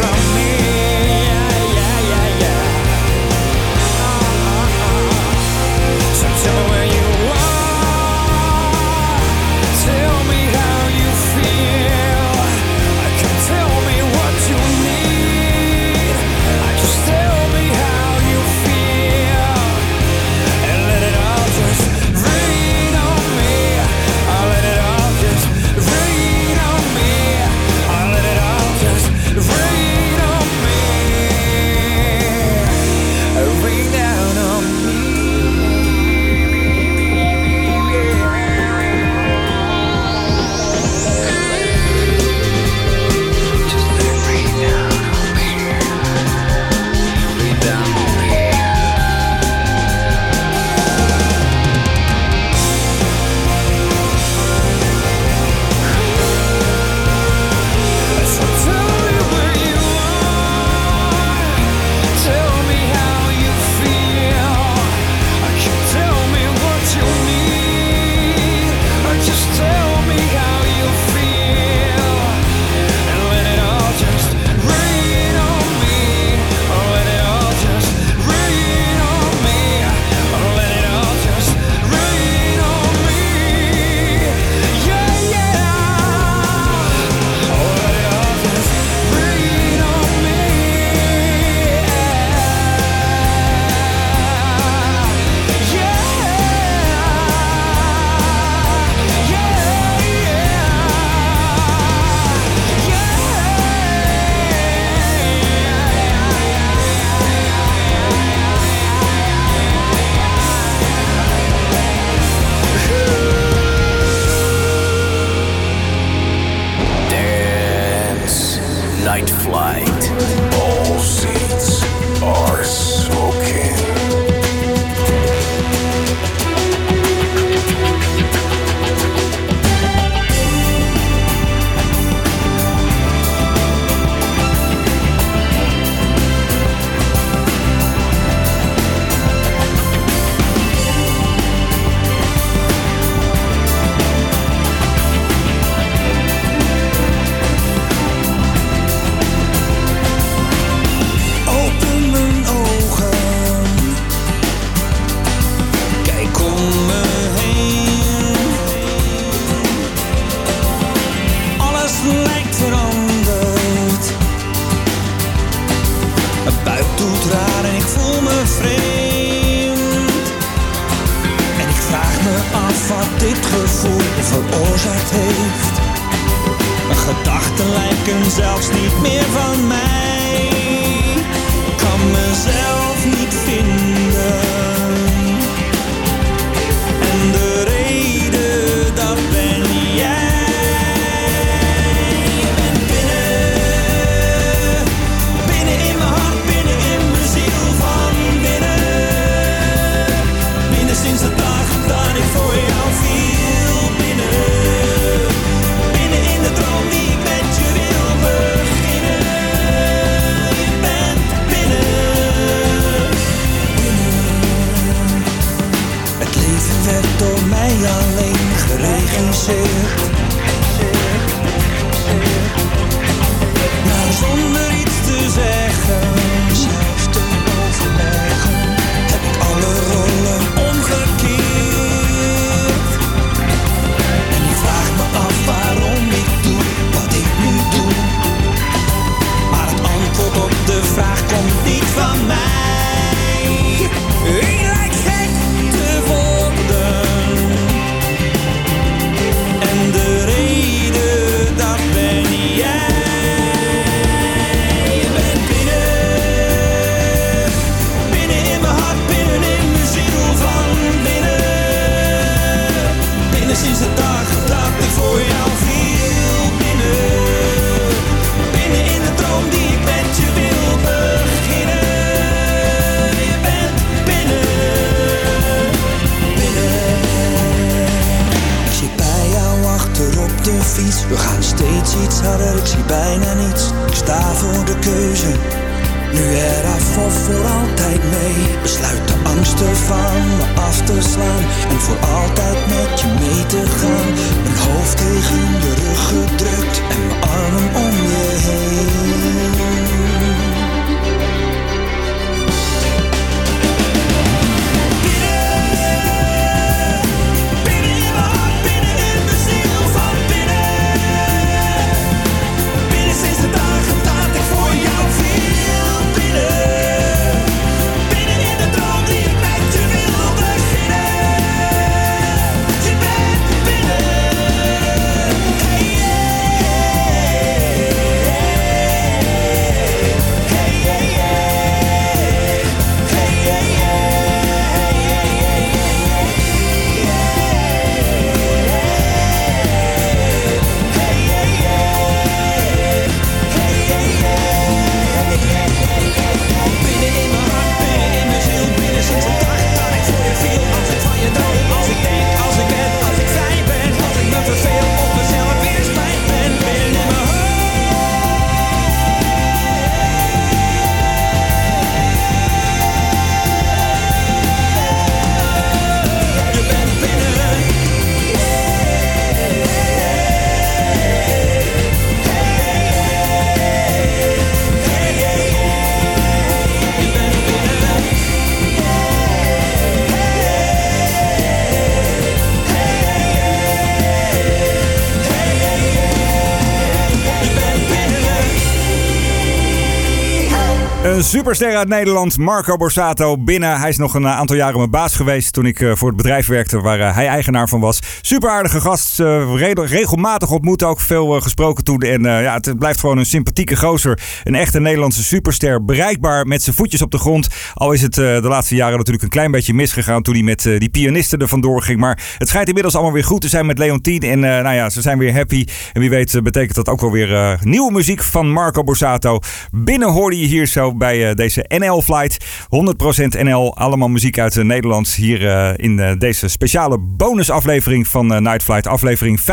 Superster uit Nederland, Marco Borsato, binnen. Hij is nog een eh, aantal jaren mijn baas geweest toen ik eh, voor het bedrijf werkte waar eh, hij eigenaar van was. Super aardige gast, re- regelmatig ontmoet, ook veel gesproken toen. En ja, het blijft gewoon een sympathieke gozer. Een echte Nederlandse superster, bereikbaar met zijn voetjes op de grond. Al is het de laatste jaren natuurlijk een klein beetje misgegaan toen hij met die pianisten er vandoor ging. Maar het schijnt inmiddels allemaal weer goed te zijn met Leontien. En nou ja, ze zijn weer happy. En wie weet betekent dat ook wel weer nieuwe muziek van Marco Borsato. Binnen hoorde je hier zo bij eh, deze NL-flight. 100% NL, allemaal muziek uit eh, Nederland. Hier eh, in deze speciale bonusaflevering van Night Flight, aflevering 50,5.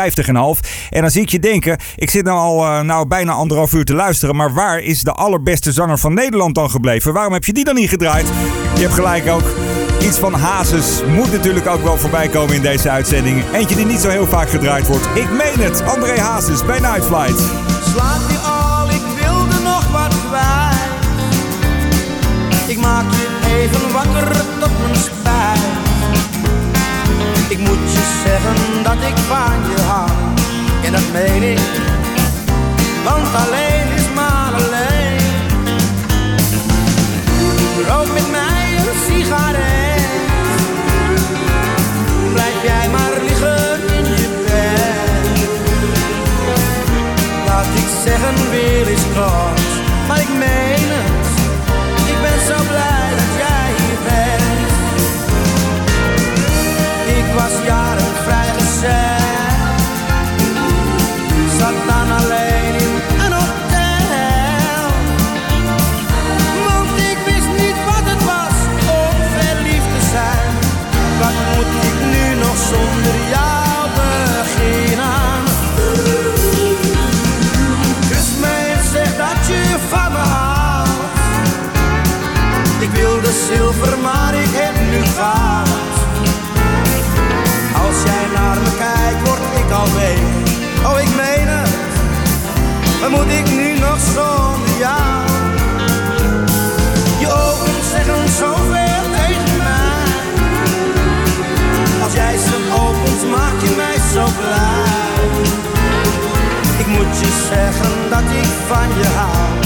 En dan zie ik je denken, ik zit nou al nou bijna anderhalf uur te luisteren. Maar waar is de allerbeste zanger van Nederland dan gebleven? Waarom heb je die dan niet gedraaid? Je hebt gelijk ook. Iets van Hazes moet natuurlijk ook wel voorbij komen in deze uitzending. Eentje die niet zo heel vaak gedraaid wordt. Ik meen het, André Hazes bij Night Flight. Maak je even wakker tot mijn spijt. Ik moet je zeggen dat ik van je hou. En dat meen ik, want alleen is maar alleen. Rook met mij een sigaret. Blijf jij maar liggen in je bed. Laat ik zeggen weer eens kort, ik ben zo blij dat jij hier bent. Ik was jaren vrijgezet, zat dan alleen in een hotel. Want ik wist niet wat het was om verliefd te zijn. Wat moet ik nu nog zonder jou? Als jij naar me kijkt, word ik alweer. Oh, ik meen het. Wat moet ik nu nog zonder jou? Je ogen zeggen zoveel tegen mij. Als jij ze opent, maak je mij zo blij. Ik moet je zeggen dat ik van je hou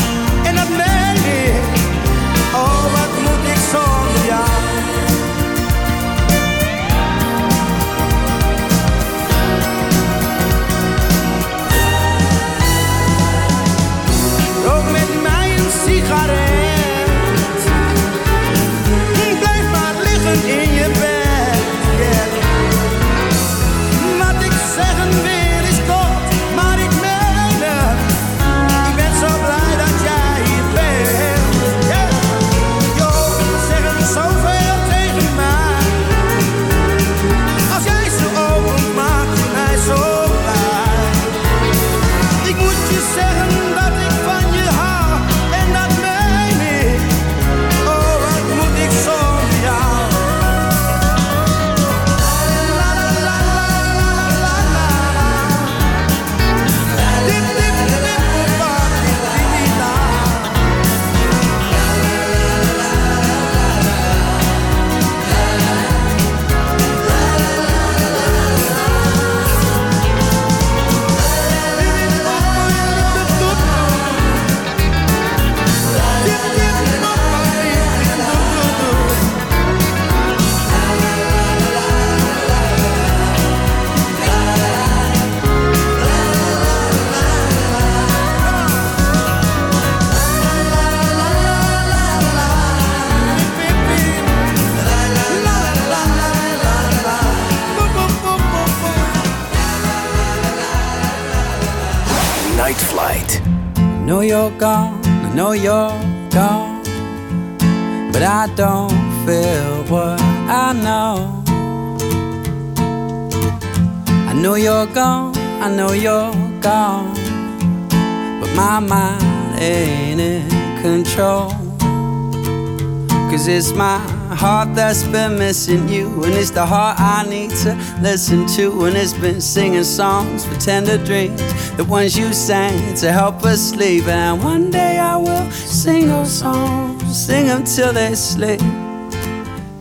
that's been missing you, and it's the heart I need to listen to. And it's been singing songs for tender dreams, the ones you sang to help us sleep. And one day I will sing those songs, sing them till they sleep,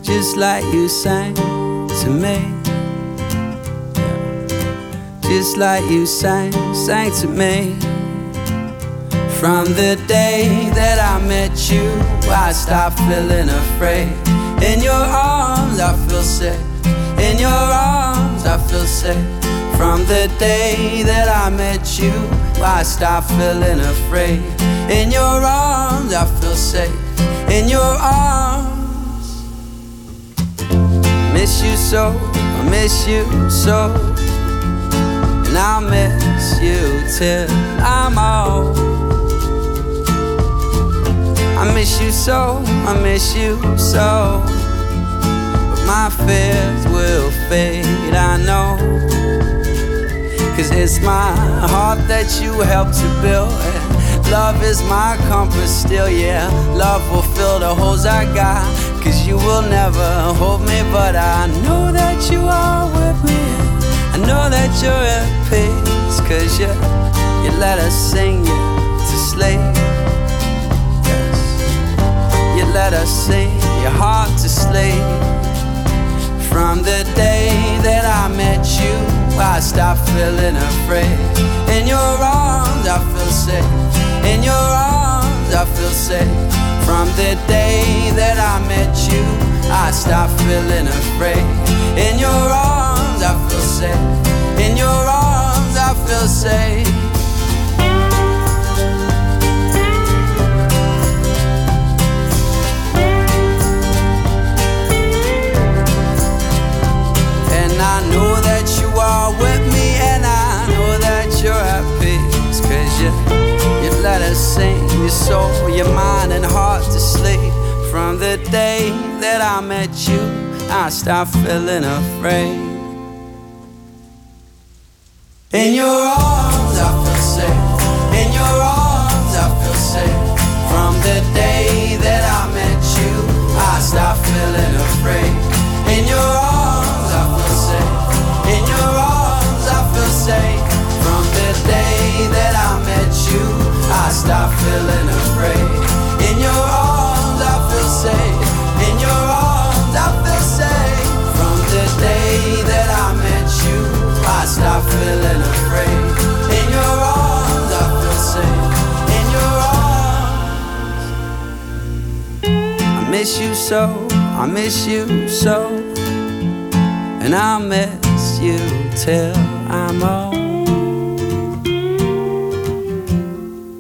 just like you sang to me. Just like you sang, sang to me. From the day that I met you, I stopped feeling afraid. In your arms, I feel safe. In your arms, I feel safe. From the day that I met you, I stopped feeling afraid. In your arms, I feel safe. In your arms, miss you so, I miss you so. And I'll miss you till I'm old. I miss you so, I miss you so. My fears will fade, I know. Cause it's my heart that you helped to build. And love is my compass still, yeah. Love will fill the holes I got. Cause you will never hold me, but I know that you are with me. I know that you're at peace. Cause you, you let us sing you to sleep. You let us sing your heart to sleep. From the day that I met you, I stopped feeling afraid. In your arms, I feel safe. In your arms, I feel safe. From the day that I met you, I stopped feeling afraid. In your arms, I feel safe. In your arms, I feel safe. Are with me, and I know that you're at peace. Cause you, you let us sing your soul, your mind, and heart to sleep. From the day that I met you, I stopped feeling afraid. In your arms, I feel safe. In your arms, I feel safe. From the day that I I stopped feeling afraid. In your arms, I feel safe. In your arms, I feel safe. From the day that I met you, I stopped feeling afraid. In your arms, I feel safe. In your arms, I miss you so, I miss you so, and I'll miss you till I'm old.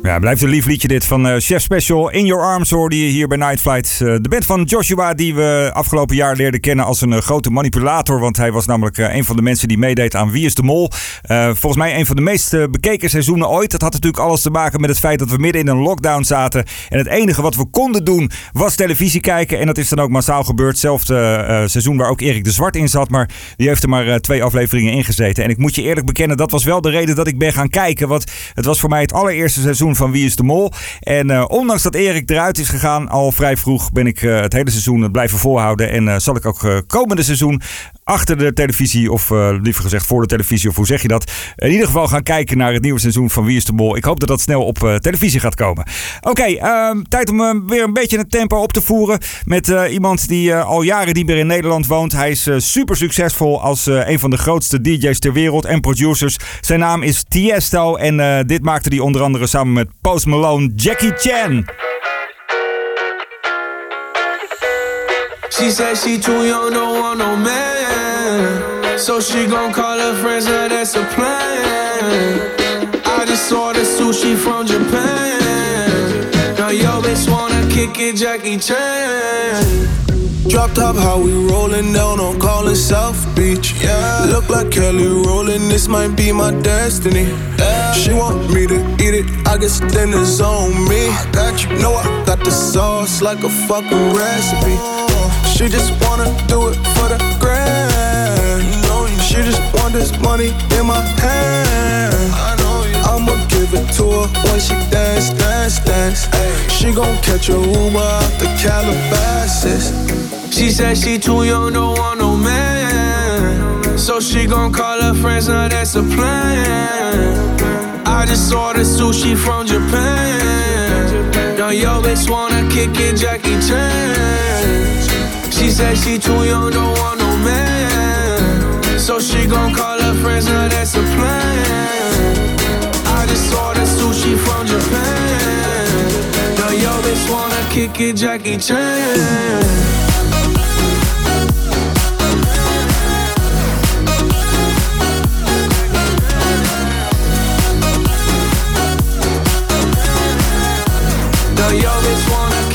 Ja, blijft een lief liedje dit van eh, Chef Special. In Your Arms hoorde je hier bij Night Flight. Eh, de band van Joshua die we afgelopen jaar leerden kennen als een eh, grote manipulator. Want hij was namelijk een van de mensen die meedeed aan Wie is de Mol. Volgens mij een van de meest bekeken seizoenen ooit. Dat had natuurlijk alles te maken met het feit dat we midden in een lockdown zaten. En het enige wat we konden doen was televisie kijken. En dat is dan ook massaal gebeurd. Hetzelfde seizoen waar ook Erik de Zwart in zat. Maar die heeft er maar twee afleveringen in gezeten. En ik moet je eerlijk bekennen, dat was wel de reden dat ik ben gaan kijken. Want het was voor mij het allereerste seizoen van Wie is de Mol. En eh, ondanks dat Erik eruit is gegaan, al vrij vroeg ben ik eh, het hele seizoen blijven volhouden. En eh, zal ik ook komende seizoen achter de televisie, of eh, liever gezegd voor de televisie, of hoe zeg je dat? In ieder geval gaan kijken naar het nieuwe seizoen van Wie is de Mol. Ik hoop dat dat snel op eh, televisie gaat komen. Oké, ehm, tijd om eh, weer een beetje het tempo op te voeren met iemand die al jaren niet meer in Nederland woont. Hij is super succesvol als een van de grootste DJ's ter wereld en producers. Zijn naam is Tiesto en dit maakte hij onder andere samen met Post Malone, Jackie Chan. She said she too young, don't want no man. So she gon' call her friends, now that's a plan. I just saw the sushi from Japan. Now yo bitch wanna kick it, Jackie Chan. Drop top, how we rollin' down on calling South Beach. Yeah, look like Kelly rolling. This might be my destiny. She want me to eat it. I guess then it's on me. I got you. Know I got the sauce like a fucking recipe. She just wanna do it for the grand. She just want this money in my hand. I'ma give it to her when she dance, dance, dance. She gon' catch a Uber out the Calabasas. She said she too young, don't want no man. So she gon' call her friends, now that's a plan. I just ordered sushi from Japan. Now yo bitch wanna kick it, Jackie Chan. She said she too young, don't want no man. So she gon' call her friends, now that's a plan. I just ordered sushi from Japan. Now yo bitch wanna kick it, Jackie Chan.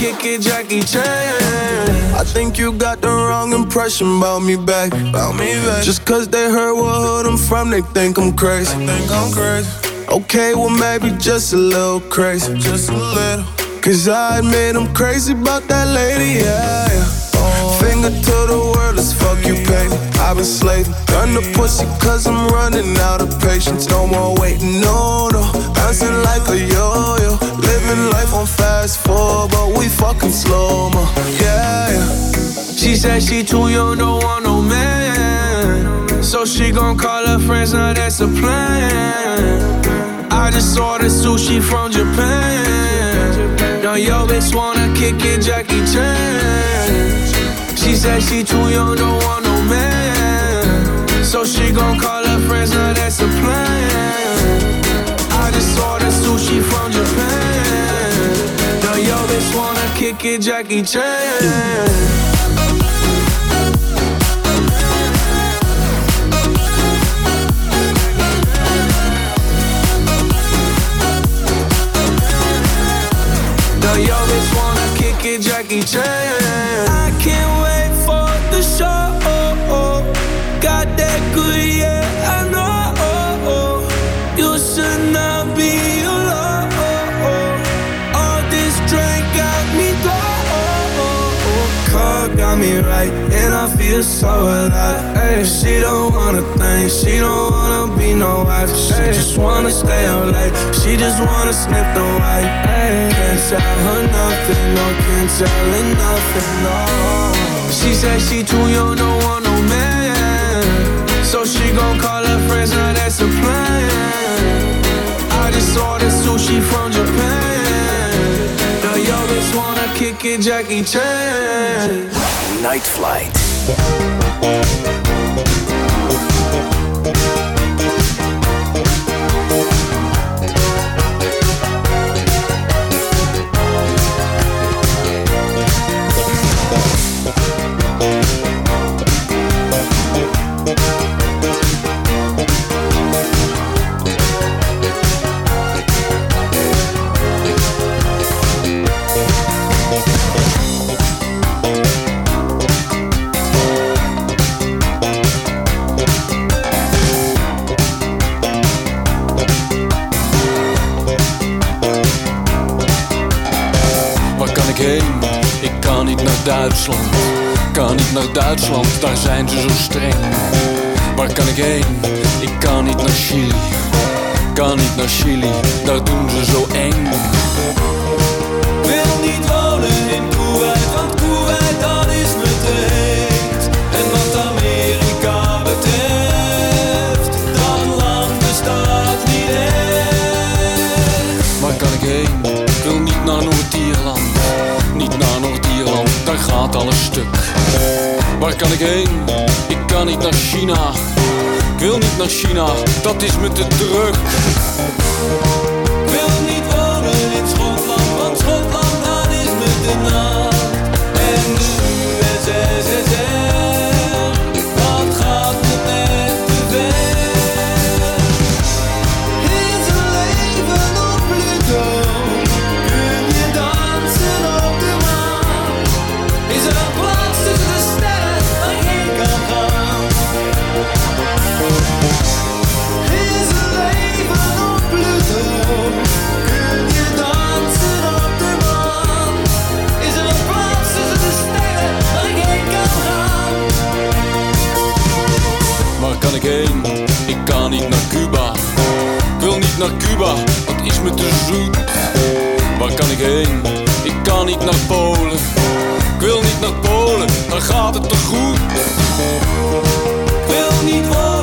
Kick it, Jackie Chan. I think you got the wrong impression about me back. About me back. Just cause they heard what hood I'm from, they think I'm crazy. They think I'm crazy. Okay, well maybe just a little crazy. Just a little. Cause I admit I'm crazy about that lady, yeah, yeah. Finger to the world, let's fuck you, pay. I've been slaving. Gun the pussy cause I'm running out of patience. No more waiting, no, no. Bouncing like a yo-yo. Living life on fast forward, but we fucking slow mo. Yeah, yeah. She said she too young, don't want no man. So she gon' call her friends, now that's a plan. I just ordered sushi from Japan. Now yo bitch wanna kick it, Jackie Chan. She said she too young, don't want no man. So she gon' call her friends, now that's a plan. I just ordered sushi from Japan. Now yo bitch wanna kick it, Jackie Chan. Now yo bitch wanna Jackie Chan. I can't wait got me right, and I feel so alive. Ay, she don't wanna think, she don't wanna be no wife. She just wanna stay up late, she just wanna sniff the white. Ay, can't tell her nothing, no, can't tell her nothing, no. She said she too young, don't want no man. So she gon' call her friends, now that's a plan. I just ordered sushi from Japan. Now yo wanna kick it, Jackie Chan. Night Flight. Duitsland. Kan niet naar Duitsland, daar zijn ze zo streng. Waar kan ik heen? Ik kan niet naar Chili. Kan niet naar Chili, daar doen ze zo eng. Stuk. Waar kan ik heen? Ik kan niet naar China. Ik wil niet naar China, dat is me te druk. wil niet wonen in Schotland, want Schotland is me te na. Niet naar Cuba, dat is me te zoet. Waar kan ik heen? Ik kan niet naar Polen. Ik wil niet naar Polen, dan gaat het te goed. Ik wil niet wonen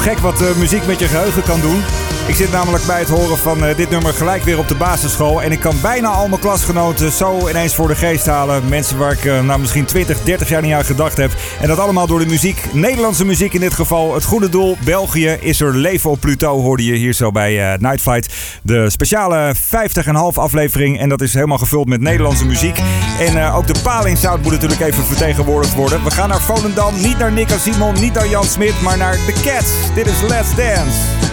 gek wat eh, muziek met je geheugen kan doen. Ik zit namelijk bij het horen van eh, dit nummer gelijk weer op de basisschool. En ik kan bijna al mijn klasgenoten zo ineens voor de geest halen. Mensen waar ik eh, nou misschien 20, 30 jaar niet aan gedacht heb. En dat allemaal door de muziek. Nederlandse muziek in dit geval. Het goede doel. België is er leven op Pluto. Hoorde je hier zo bij eh, Night Flight. De speciale 50,5 aflevering. En dat is helemaal gevuld met Nederlandse muziek. En ook de paling Zout moet natuurlijk even vertegenwoordigd worden. We gaan naar Volendam. Niet naar Nick en Simon. Niet naar Jan Smit. Maar naar The Cats. Dit is Let's Dance.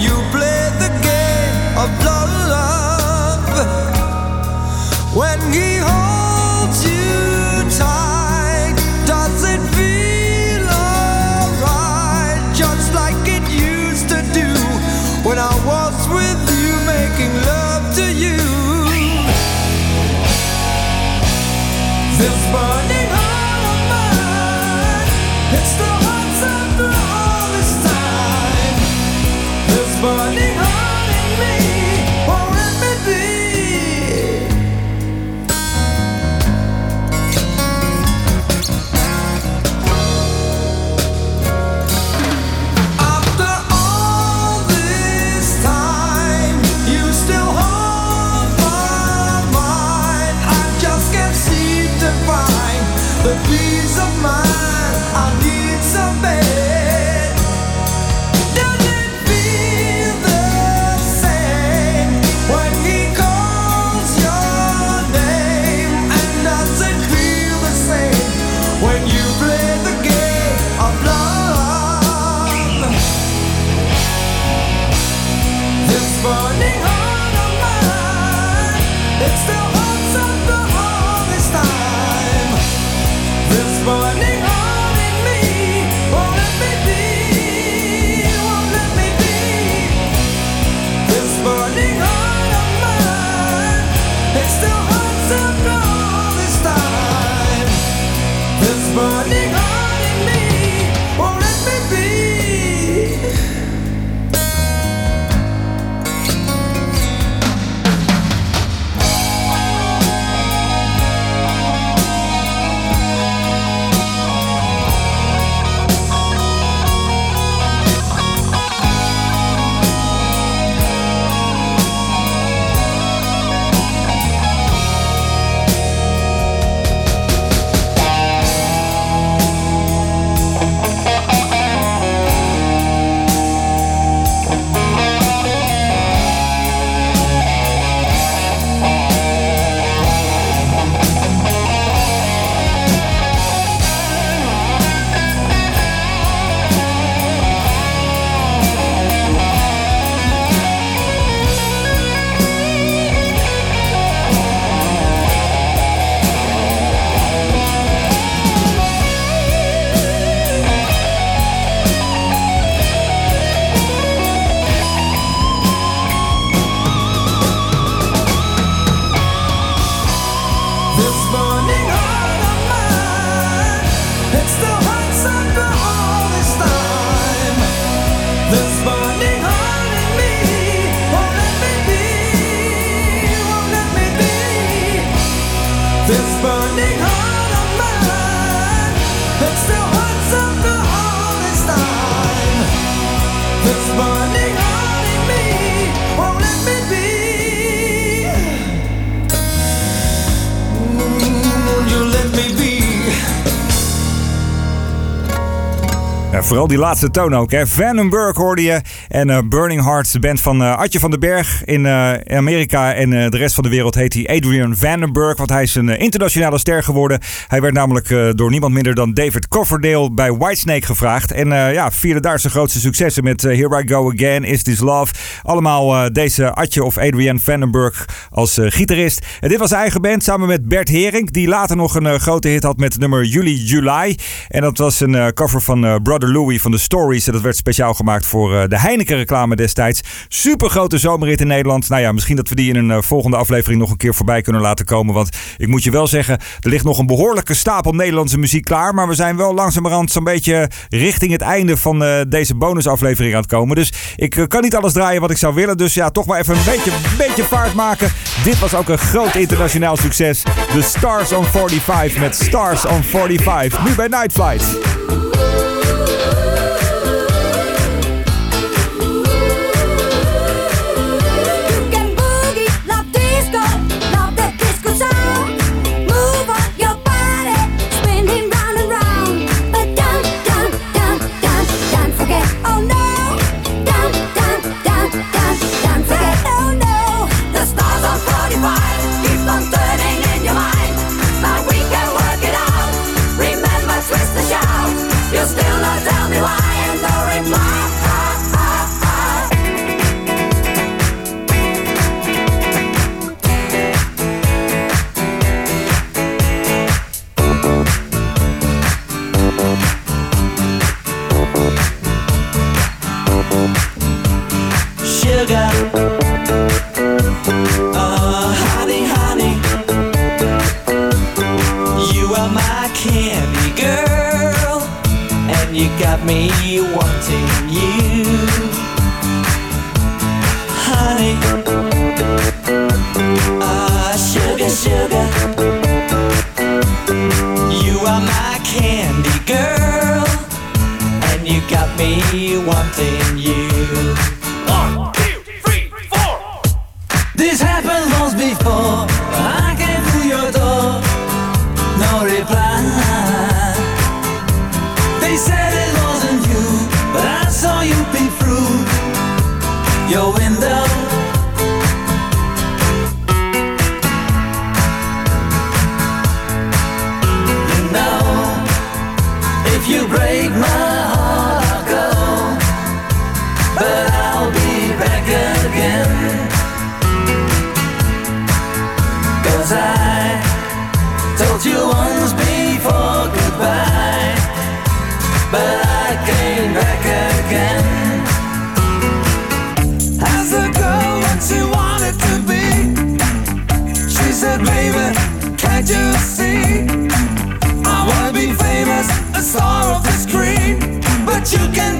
you Vooral die laatste toon ook. Hè. Vandenberg hoorde je. En eh, Burning Hearts, de band van uh, Adje van den Berg in eh, Amerika. En de rest van de wereld heet hij Adrian Vandenberg. Want hij is een internationale ster geworden. Hij werd namelijk door niemand minder dan David Coverdale bij Whitesnake gevraagd. En ja, vierde daar zijn grootste successen met Here I Go Again, Is This Love. Allemaal deze Adje of Adrian Vandenberg als gitarist. En dit was zijn eigen band samen met Bert Hering. Die later nog een grote hit had met nummer Juli July. En dat was een cover van Brother Lou. Louis van de Stories. Dat werd speciaal gemaakt voor eh, de Heineken-reclame destijds. Super grote zomerrit in Nederland. Nou ja, misschien dat we die in een eh, volgende aflevering nog een keer voorbij kunnen laten komen. Want ik moet je wel zeggen, er ligt nog een behoorlijke stapel Nederlandse muziek klaar. Maar we zijn wel langzamerhand zo'n beetje richting het einde van eh, deze bonusaflevering aan het komen. Dus ik kan niet alles draaien wat ik zou willen. Dus ja, toch maar even een beetje, beetje vaart maken. Dit was ook een groot internationaal succes. De Stars on 45 met Stars on 45. Nu bij Night Flight. You still not tell me why and no reply. Ah, ah, ah. Sugar got me wanting you. Honey Ah, sugar, sugar. You are my candy girl And you got me wanting you can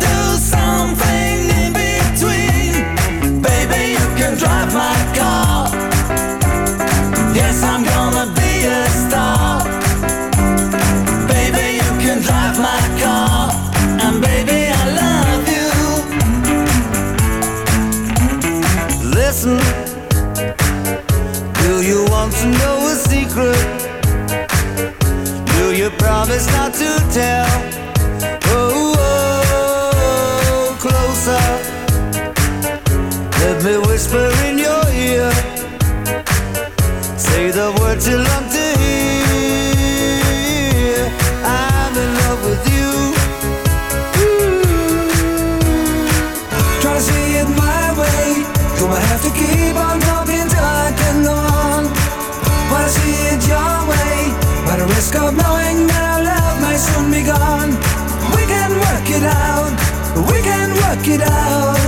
it out. We can work it out.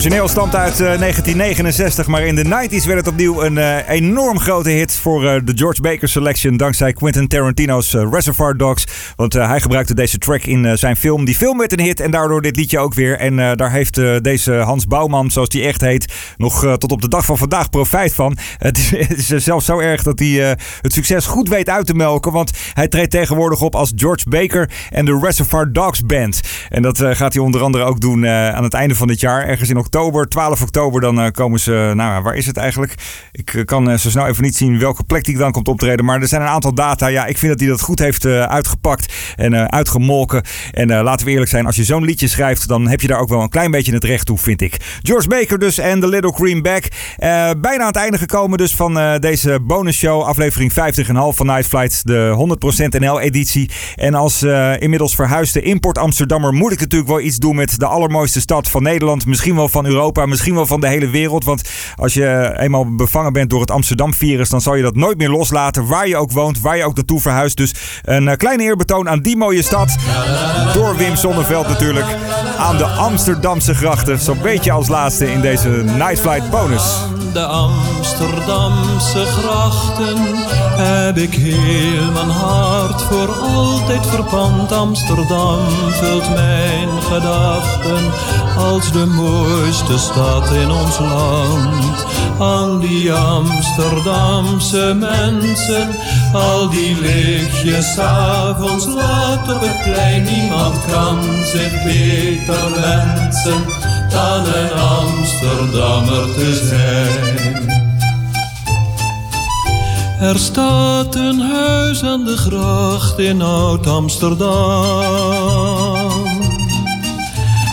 Origineel stamt uit eh, 1969, maar in de 90s werd het opnieuw een eh, enorm grote hit voor eh, de George Baker Selection dankzij Quentin Tarantino's eh, Reservoir Dogs. Want eh, hij gebruikte deze track in eh, zijn film. Die film werd een hit en daardoor dit liedje ook weer. En eh, daar heeft deze Hans Bouwman, zoals die echt heet, nog tot op de dag van vandaag profijt van. Het is, zelfs zo erg dat hij het succes goed weet uit te melken. Want hij treedt tegenwoordig op als George Baker en de Reservoir Dogs Band. En dat gaat hij onder andere ook doen aan het einde van dit jaar. Ergens in oktober, 12 oktober, dan komen ze... Nou, waar is het eigenlijk? Ik kan zo snel even niet zien welke plek die dan komt optreden. Maar er zijn een aantal data. Ja, ik vind dat hij dat goed heeft eh, en eh, uitgemolken. En eh, laten we eerlijk zijn, als je zo'n liedje schrijft... dan heb je daar ook wel een klein beetje het recht toe, vind ik. George Baker dus en The Little Greenback. Eh bijna aan het einde gekomen dus van deze bonusshow. Aflevering 50,5 van Night Flight. De 100% NL-editie. En als inmiddels verhuisde import Amsterdammer... moet ik natuurlijk wel iets doen met de allermooiste stad van Nederland. Misschien wel van Europa, misschien wel van de hele wereld. Want als je eenmaal bevangen bent door het Amsterdam-virus, dan zal je dat nooit meer loslaten. Waar je ook woont, waar je ook naartoe verhuist. Dus een kleine eerbetoon aan die mooie stad. Door Wim Sonneveld natuurlijk. Aan de Amsterdamse grachten. Zo'n beetje als laatste in deze Night Flight bonus. de Amsterdamse grachten heb ik heel mijn hart voor altijd verpand. Amsterdam vult mijn gedachten als de mooiste stad in ons land. Al die Amsterdamse mensen, al die lichtjes 's avonds laat op het plein. Niemand kan zich beter wensen dan een Amsterdammer te zijn. Er staat een huis aan de gracht in Oud-Amsterdam.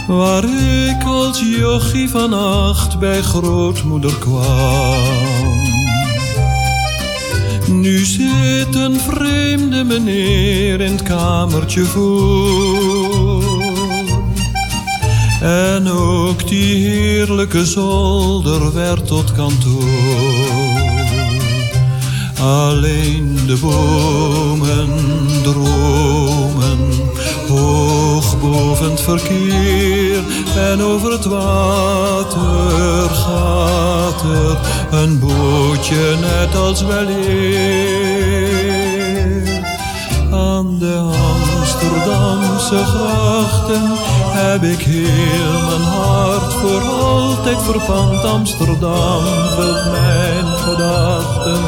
Waar ik als jochie van acht bij grootmoeder kwam. Nu zit een vreemde meneer in het kamertje voor. En ook die heerlijke zolder werd tot kantoor. Alleen de bomen dromen hoog boven het verkeer. En over het water gaat er een bootje net als weleer. Aan de Amsterdamse grachten heb ik heel mijn hart voor altijd verpand. Amsterdam vult mijn gedachten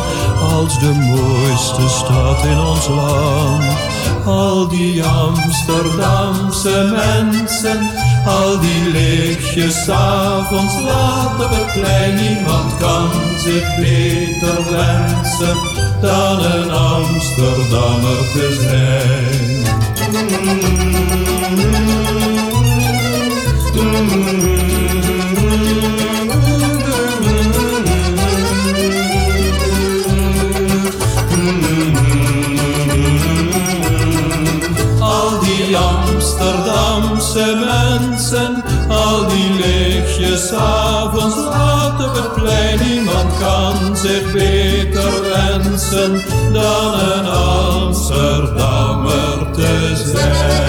als de mooiste stad in ons land. Al die Amsterdamse mensen, al die lichtjes avonds laat op het plein. Niemand kan zich beter wensen dan een Amsterdammer te zijn. Al Amsterdamse mensen, al die lichtjes avonds laat op het plein. Niemand kan zich beter wensen dan een Amsterdammer te zijn.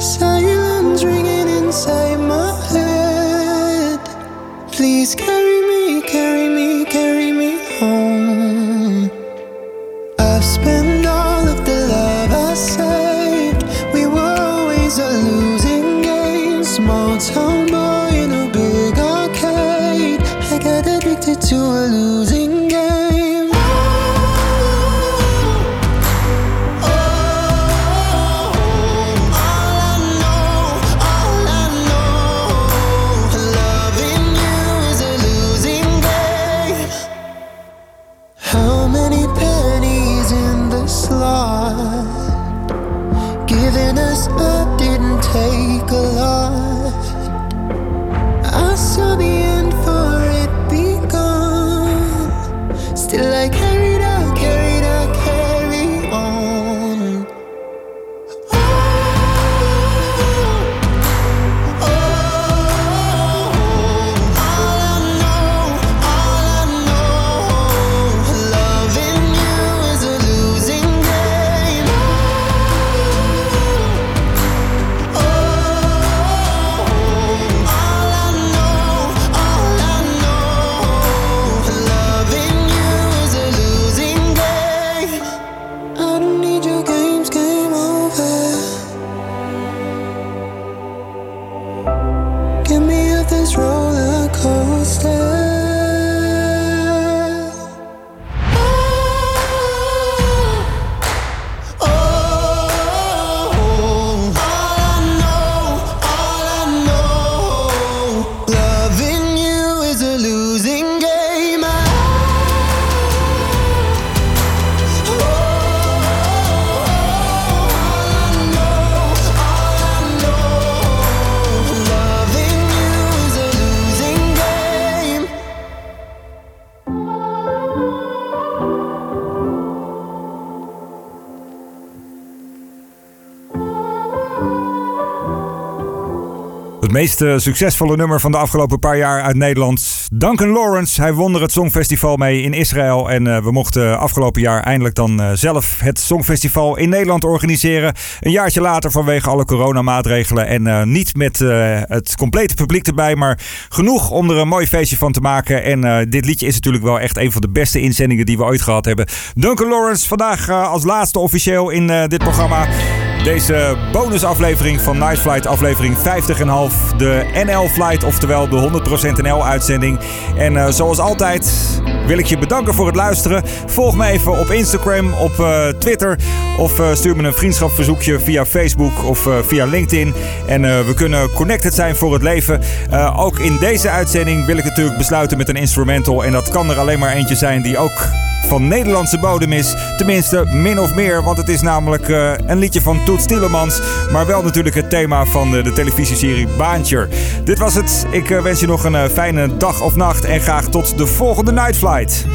Silence ringing inside my head. Please carry meest eh, succesvolle nummer van de afgelopen paar jaar uit Nederland. Duncan Lawrence. Hij won er het Songfestival mee in Israël. En eh, we mochten afgelopen jaar eindelijk dan eh, zelf het Songfestival in Nederland organiseren. Een jaartje later vanwege alle coronamaatregelen. En niet met het complete publiek erbij. Maar genoeg om er een mooi feestje van te maken. En dit liedje is natuurlijk wel echt een van de beste inzendingen die we ooit gehad hebben. Duncan Lawrence vandaag als laatste officieel in dit programma. Deze bonusaflevering van Night Flight, aflevering 50,5. De NL Flight, oftewel de 100% NL uitzending. En eh, zoals altijd wil ik je bedanken voor het luisteren. Volg me even op Instagram, op eh, Twitter. Of eh, stuur me een vriendschapverzoekje via Facebook of via LinkedIn. En we kunnen connected zijn voor het leven. Ook in deze uitzending wil ik natuurlijk besluiten met een instrumental. En dat kan er alleen maar eentje zijn die ook van Nederlandse bodem is. Tenminste, min of meer, want het is namelijk eh, een liedje van Toet Stielemans. Maar wel natuurlijk het thema van de, televisieserie Baantje. Dit was het. Ik eh, wens je nog een eh, fijne dag of nacht en graag tot de volgende Night Flight.